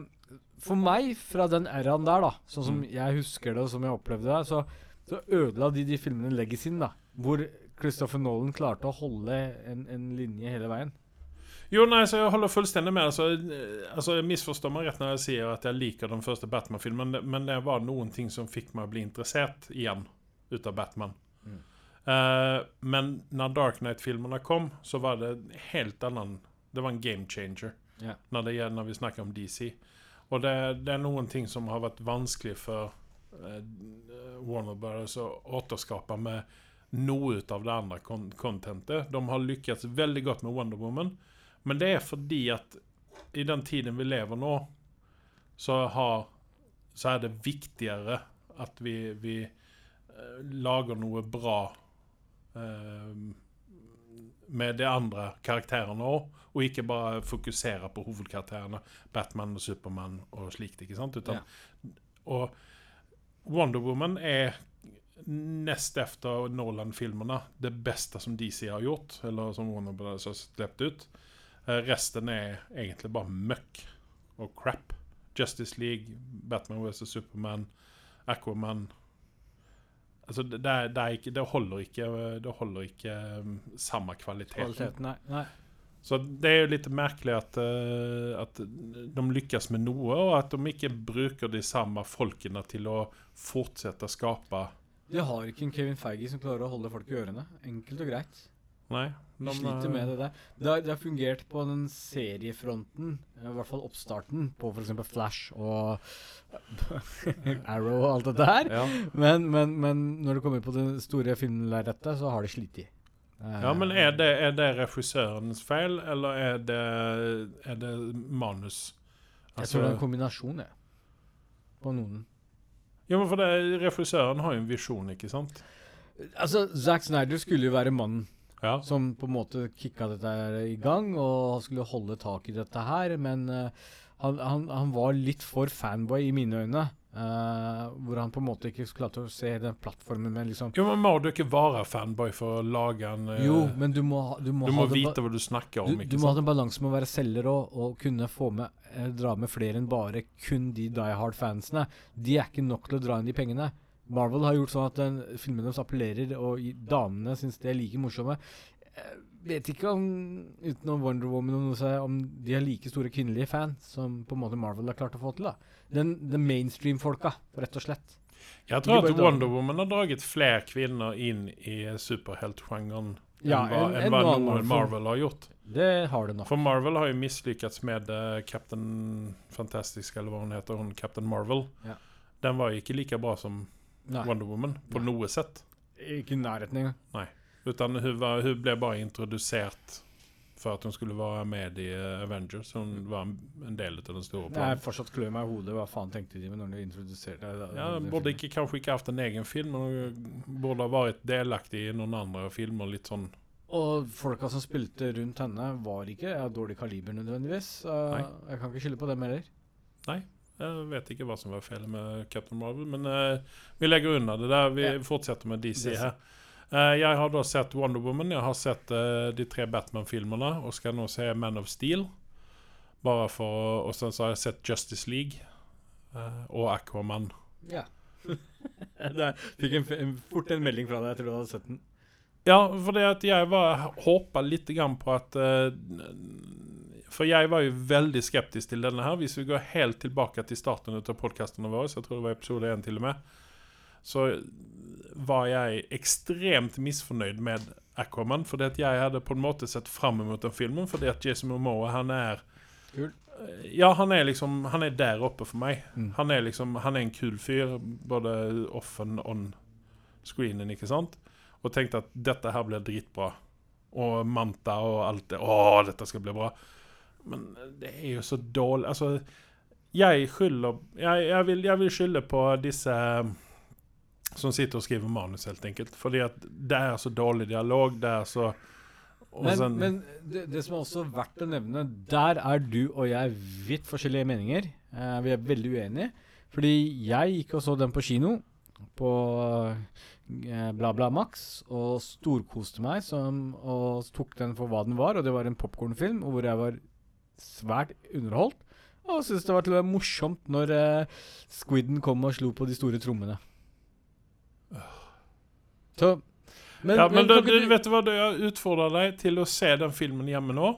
for meg, fra den æraen der, da, sånn som Mm. jeg husker det, og som jeg opplevde det, så, så ødela de de filmene legacyen, da. Hvor Christopher Nolan klarte å holde en, en linje hele veien. Jo, nei, så jeg holder fullstendig med. Altså, altså, jeg misforstår meg rett når jeg sier at jeg liker den første Batman-filmen, men det var noen ting som fikk meg å bli interessert igjen ut av Batman. Mm. Uh, men når Dark Knight-filmene kom, så var det helt annen Det var en game changer yeah. når, det, når vi snakker om DC. Og det, det er noen ting som har vært vanskelig for eh, Warner Brothers å återskape med noe ut av det andre kontentet. De har lykkes veldig godt med Wonder Woman. Men det er fordi at i den tiden vi lever nå, så, har, så er det viktigere at vi, vi eh, lager noe bra eh, med de andre karakterene òg, og ikke bare fokusere på hovedkarakterene. Batman og Supermann og slikt. ikke sant? Utan, Og Wonder Woman er nest efter Norland-filmene det beste som DC har gjort, eller som Warner Brothers har sluppet ut. Eh, resten er egentlig bare møkk og crap. Justice League, Batman vs Superman, Aquaman. Altså, det, det, er, det, er ikke, det holder ikke Det holder ikke um, samme kvalitet. Kvaliteten, nei. nei. Så det er jo litt merkelig at, eh, at de lykkes med noe, og at de ikke bruker de samme folkene til å fortsette å skape De har ikke en Kevin Feige som klarer å holde folk i ørene. Enkelt og greit. Nei. De, sliter eh, med det der. Det har, det har fungert på den seriefronten, i hvert fall oppstarten, på f.eks. Flash og <laughs> Arrow og alt dette her. Ja. Men, men, men når det kommer på det store filmlerretet, så har det slitt i. Eh, ja, men er det, er det regissørens feil, eller er det, er det manus? Jeg tror det er en kombinasjon, jeg. På noen. Ja, men for det, Regissøren har jo en visjon, ikke sant? Altså, Zack Snyder skulle jo være mannen Ja. som på en måte kicka dette i gang, og han skulle holde tak i dette her, men uh, han, han, han var litt for fanboy i mine øyne. Uh, hvor han på en måte ikke klarte å se den plattformen med liksom Jo, men Må du ikke være fanboy for å lage en uh, Jo, men du må, du må, Du må ha vite hva du snakker om, du ikke må ha en balanse med å være selger og, og kunne få med eh, dra med flere enn bare kun de Die Hard-fansene. De er ikke nok til å dra inn de pengene. Marvel har gjort sånn at den filmen deres appellerer, og damene syns de er like morsomme. Jeg vet ikke om, uten å Wonder Woman om, om de er like store kvinnelige fans som på en måte Marvel har klart å få til. da. Den, den mainstream-folka, rett og slett. Jeg tror at Wonder Wonder Woman har draget flere kvinner inn i superheltsjangeren Ja, enn hva, en, en, en Marvel. Marvel har gjort. Det har det nok. For Marvel har jo mislykkes med uh, Captain Fantastic, eller hva hun heter, hun Captain Marvel. Ja. Den var jo ikke like bra som Nei, Wonder Woman, på Nei. noe sett. ikke i nærheten engang. Utan hun, var, hun ble bare introdusert for at hun skulle være med i eh, Avengers. Hun var en, del av den store planen. Jeg fortsatt klør meg i hodet. Hva faen tenkte de med når de introduserte det? Ja, Burde ikke, kanskje ikke hatt en egen film, men burde ha vært delaktig i noen andre filmer. Litt sånn Og folka som spilte rundt henne, var ikke av dårlig kaliber nødvendigvis. Nei. jeg kan ikke skylde på dem heller. Jeg vet ikke hva som var feil med Captain Marvel, men uh, vi legger unna det der. Vi Ja. fortsetter med DC her. Uh, jeg har da sett Wonder Woman, jeg har sett uh, de tre Batman-filmene, og skal nå se Man of Steel. Bare for Og så har jeg sett Justice League eh, og Aquaman. Ja. <laughs> Jeg fikk en, en, fort en melding fra deg. etter tror du hadde sett den. Ja, for det at jeg var håpa litt grann på at For jeg var jo veldig skeptisk til denne her. Hvis vi går helt tilbake til starten av podkastene våre, så jeg tror det var episode én til og med, så var jeg ekstremt misfornøyd med Aquaman. Fordi at jeg hadde på en måte sett fram mot den filmen, fordi at Jason Momoa, han er Kul. Ja, han er liksom Han er der oppe for meg. Mm. Han er liksom Han er en kul fyr, både off and on screenen, ikke sant? Og tenkte at dette her blir dritbra. Og Manta og alt det. Å, dette skal bli bra. Men det er jo så dårlig Altså, jeg skylder Jeg, jeg, vil, jeg vil skylde på disse som sitter og skriver manus, helt enkelt. Fordi at det er så dårlig dialog. Det er så Men, sen- men det, det som er også verdt å nevne, der er du og jeg vidt forskjellige meninger. Eh, vi er veldig uenige. Fordi jeg gikk og så den på kino, på eh, Bla Bla Max, og storkoste meg som, og tok den for hva den var. Og det var en popkornfilm hvor jeg var svært underholdt. Og syntes det var til å være morsomt når eh, Squidden kom og slo på de store trommene. Så men, ja, men, da, kan du, vet du hva, da jeg utfordrer deg til å se den filmen hjemme nå.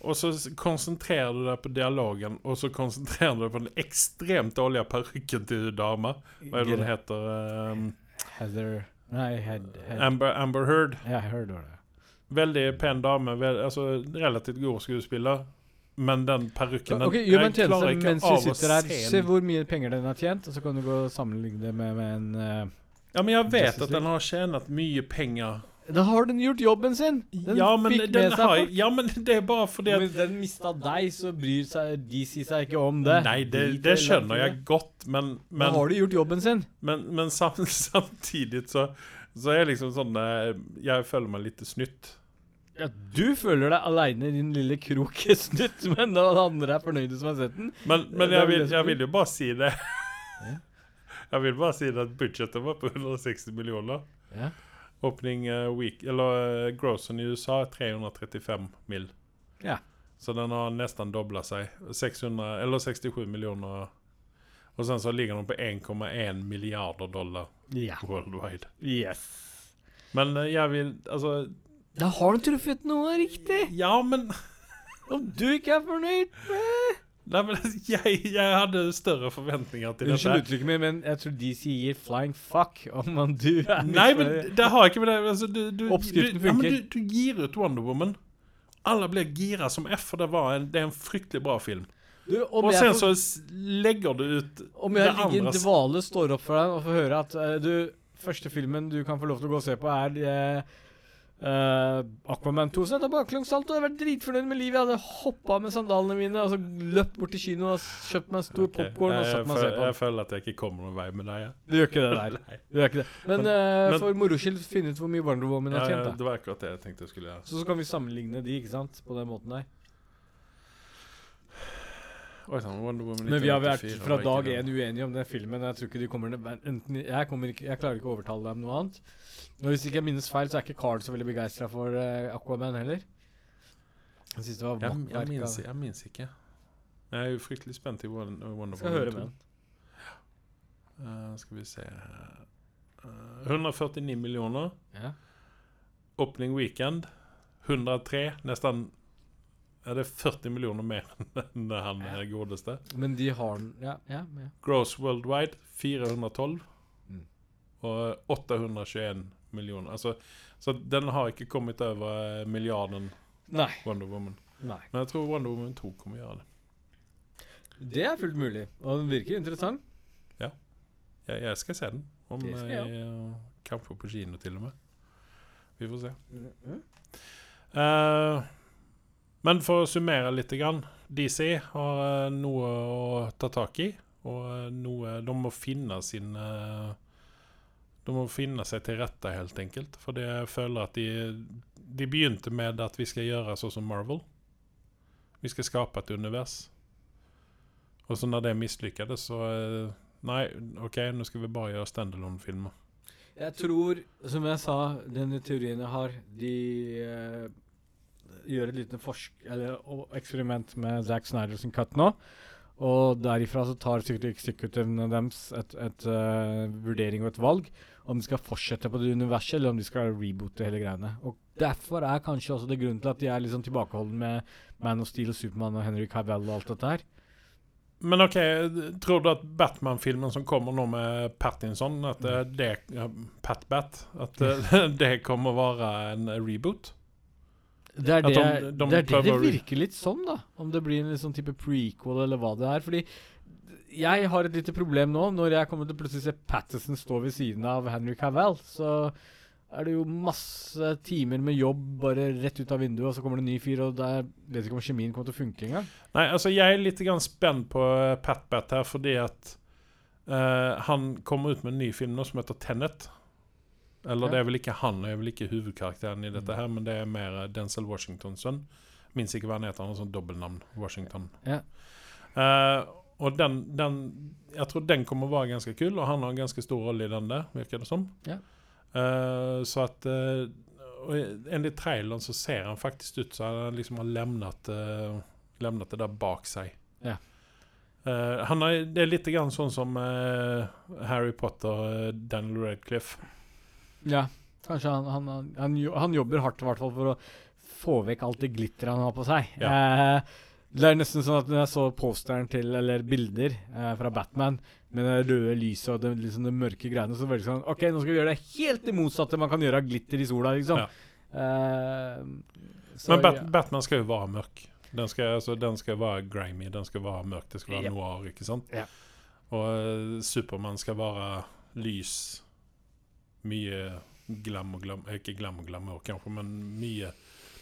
Og så konsentrerer du deg på dialogen, og så konsentrerer du deg på den ekstremt dårlige parykken til dama. Hva er det hun heter? Um, Heather Nei, Head, head. Amber, Amber Heard. Ja, jeg hørte det. Veldig pen dame. Vel, altså Relativt god skuespiller. Men den parykken okay, Gjør meg en jeg klarer ikke mens vi av å sitter her. se hvor mye penger den har tjent, og så kan du gå og sammenligne det med, med en uh, Ja, men jeg vet at den har tjent mye penger. Da har den gjort jobben sin! Den ja, men fikk den med seg har, folk. ja, men det er bare fordi at Men den mista deg, så bryr seg DC seg ikke om det. Nei, det, det skjønner jeg godt, men, Da men har de gjort jobben sin. Men, men sam, <laughs> samtidig så, så er jeg liksom sånn eh, Jeg føler meg litt snytt. Ja, du føler deg aleine i din lille krok, snutt, <laughs> men alle andre er fornøyde som har sett den. Men, men jeg, vil, jeg vil jo bare si det. <laughs> Jeg vil bare si det at budsjettet var på 160 millioner. Ja. Opening eh, week Eller uh, grossen i USA er 335 mill. Ja. Så den har nesten dobla seg. 600, eller 67 millioner. Og sen så ligger den på 1,1 milliarder dollar Ja. worldwide. Yes. Men eh, jeg vil Altså Da har du truffet noe riktig. Ja, men <laughs> Om du ikke er fornøyd med Nei, men <laughs> jeg, jeg hadde større forventninger til Unnskyld dette. uttrykket mitt, men jeg tror de sier flying fuck om man du er Nei, men det har ikke med det altså, du, du, Oppskriften du, ja, men du, du gir ut Wonder Woman. Alle blir gira som F, for det, var en, det er en fryktelig bra film. du, Og sen så legger du ut Om jeg det ligger i dvale, står opp for deg og får høre at uh, du Første filmen du kan få lov til å gå og se på, er eh, eh, Aquaman 2. Så jeg tar baklengssalto. Jeg har vært dritfornøyd med livet. Jeg hadde hoppa med sandalene mine og så løpt bort til kino og kjøpt meg en stor okay. popkorn og jeg, og føl- på. jeg føler at jeg ikke kommer noen vei med deg. Ja. Du gjør ikke det der. <laughs> Du gjør ikke det. Men, eh, men- for moro skyld, finne ut hvor mye Wonder Woman Ja, har ja, tjent. da det var akkurat det jeg tenkte jeg skulle gjøre. Så, så kan vi sammenligne de, ikke sant? På den måten der. Oi, Woman Men vi har vært fra dag én uenige om den filmen. Jeg tror ikke de kommer enten, jeg, kommer ikke, jeg klarer ikke å overtale dem noe annet. Og hvis ikke jeg minnes feil, så er ikke Carl så veldig begeistra for uh, Aquaman heller. Jeg synes det var Jeg, jeg, minnes, jeg minnes ikke. Jeg er jo fryktelig spent i Won- Wonder Skal Woman høre 2. med den. Uh, skal vi se uh, 149 millioner. Ja. Opening weekend 103. Nesten Er det 40 millioner mer <laughs> enn han er godeste? Men de har den Ja, ja. ja. Gross worldwide 412. Mm. Og 821 millioner. Altså, så den har ikke kommet over milliarden Nei. Wonder Woman. Nei. Men jeg tror Wonder Woman 2 kommer å gjøre det. Det er fullt mulig. Og den virker interessant. Jeg, jeg skal se den. Om Det skal jeg kan få på kino, til og med. Vi får se. Mm. Eh, men for å summere litt. DC har eh, noe å ta tak i. Og eh, noe De må finne sin eh, De må finne seg til rette, helt enkelt. For jeg føler at de De begynte med at vi skal gjøre sånn som Marvel. Vi skal skape et univers. Og så når det mislykkes, så Nei, OK, nå skal vi bare gjøre standalone-filmer. Jeg tror, som jeg sa, denne teorien jeg har De eh, gjør et lite forsk eller, og eksperiment med Zack Snyder sin cut nå. Og derifra så tar sikkert executivene deres et, et uh, vurdering og et valg om de skal fortsette på det universet, eller om de skal reboote hele greiene. Og Derfor er kanskje også det grunnen til at de er litt sånn tilbakeholdne med Man of Steel og Supermann og Henry Cavill og alt dette her. Men OK, tror du at Batman-filmen som kommer nå med Pattinson, at eh, det Pat-Bat At <laughs> eh, <laughs> det kommer å være en reboot? Det er det, de- det, er det det virker litt sånn, da. Om det blir en sånn type prequel, eller hva det er. Fordi jeg har et lite problem nå. Når jeg kommer til plutselig se Patterson stå ved siden av Henry Cavell. så er det jo masse timer med jobb bare rett ut av vinduet, og så kommer det en ny fyr, og der vet ikke om kjemien kommer til å funke engang. Nei, altså jeg er litt spent på eh, Pat-Bat her, fordi at uh, han kommer ut med en ny film nå som heter Tenet. Eller Ja. det er vel ikke han, det er vel ikke hovedkarakteren i dette her, men det er mer eh, Denzel Washingtons sønn. Minns ikke hva han heter, han har sånn dobbeltnavn. Washington. Ja. Uh, og den, den Jeg tror den kommer å være ganske kul, og han har en ganske stor rolle i den der, virker det som. Ja. Uh, så at uh, Enligt traileren så ser han faktisk ut som han liksom har lemnet uh, det der bak seg. Ja. Uh, han har, det er litt grann sånn som Harry Potter, Daniel Radcliffe. Ja, kanskje han, han, han, han, jobber hardt i hvert fall for å få vekk alt det glitteret han har på seg. Eh, det er nesten sånn at når jeg så posteren til, eller bilder eh, fra Batman med det røde lyset og det, liksom det mørke greiene, så var det sånn OK, nå skal vi gjøre det helt det motsatte man kan gjøre av glitter i sola, liksom. Ja. Eh, så, Men Bat ja. Batman skal jo være mørk. Den skal, altså, den skal være grimy, den skal være mørk, det skal være Ja. noir, ikke sant? Ja. Og uh, Supermann skal være lys. Mye glam og glam Ikke glam og glamour, kanskje, men mye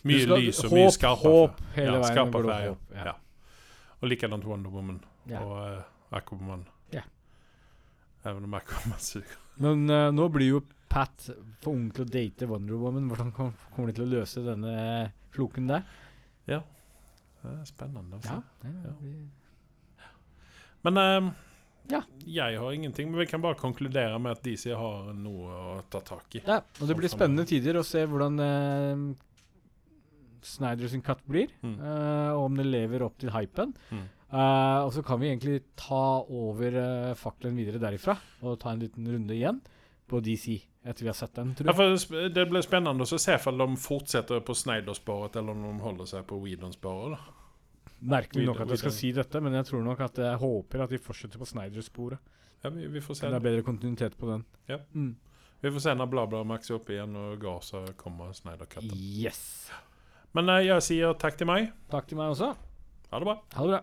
Mye skal- lys og håp, mye skarpe håp hele ja, veien går håp, ja. Ja. Og likedan Wonder Woman og uh, Aquaman. Ja. Even om Aquaman suger. Men uh, nå blir jo Pat for ung til å date Wonder Woman. Hvordan kommer de til å løse denne eh, floken der? Ja. Det er spennende å det Ja. Men eh, Ja. jeg har ingenting. Men vi kan bare konkludere med at DC har noe å ta tak i. Ja, og det blir spennende tider å se hvordan eh, Snyder sin katt blir, Mm. eh, og om det lever opp til hypen. Mm. Eh, og så kan vi egentlig ta over eh, fakkelen videre derifra og ta en liten runde igjen. på DC etter vi har sett den, Ja, tror jeg. for det blir spennende å se om de fortsetter på Snyder-sporet, eller om de holder seg på Whedon-sporet. Merkelig nok at vi skal si dette, men jeg tror nok at jeg håper at de fortsetter på Snyder-sporet. Ja, vi, vi får se. Det er bedre kontinuitet på den. Ja. Mm. Vi får se når BlaBla-Max er oppe igjen og Gaza kommer Snyder-cutten. Yes. Men eh, jeg sier takk til meg. Takk til meg også. Ha det bra. Ha det bra.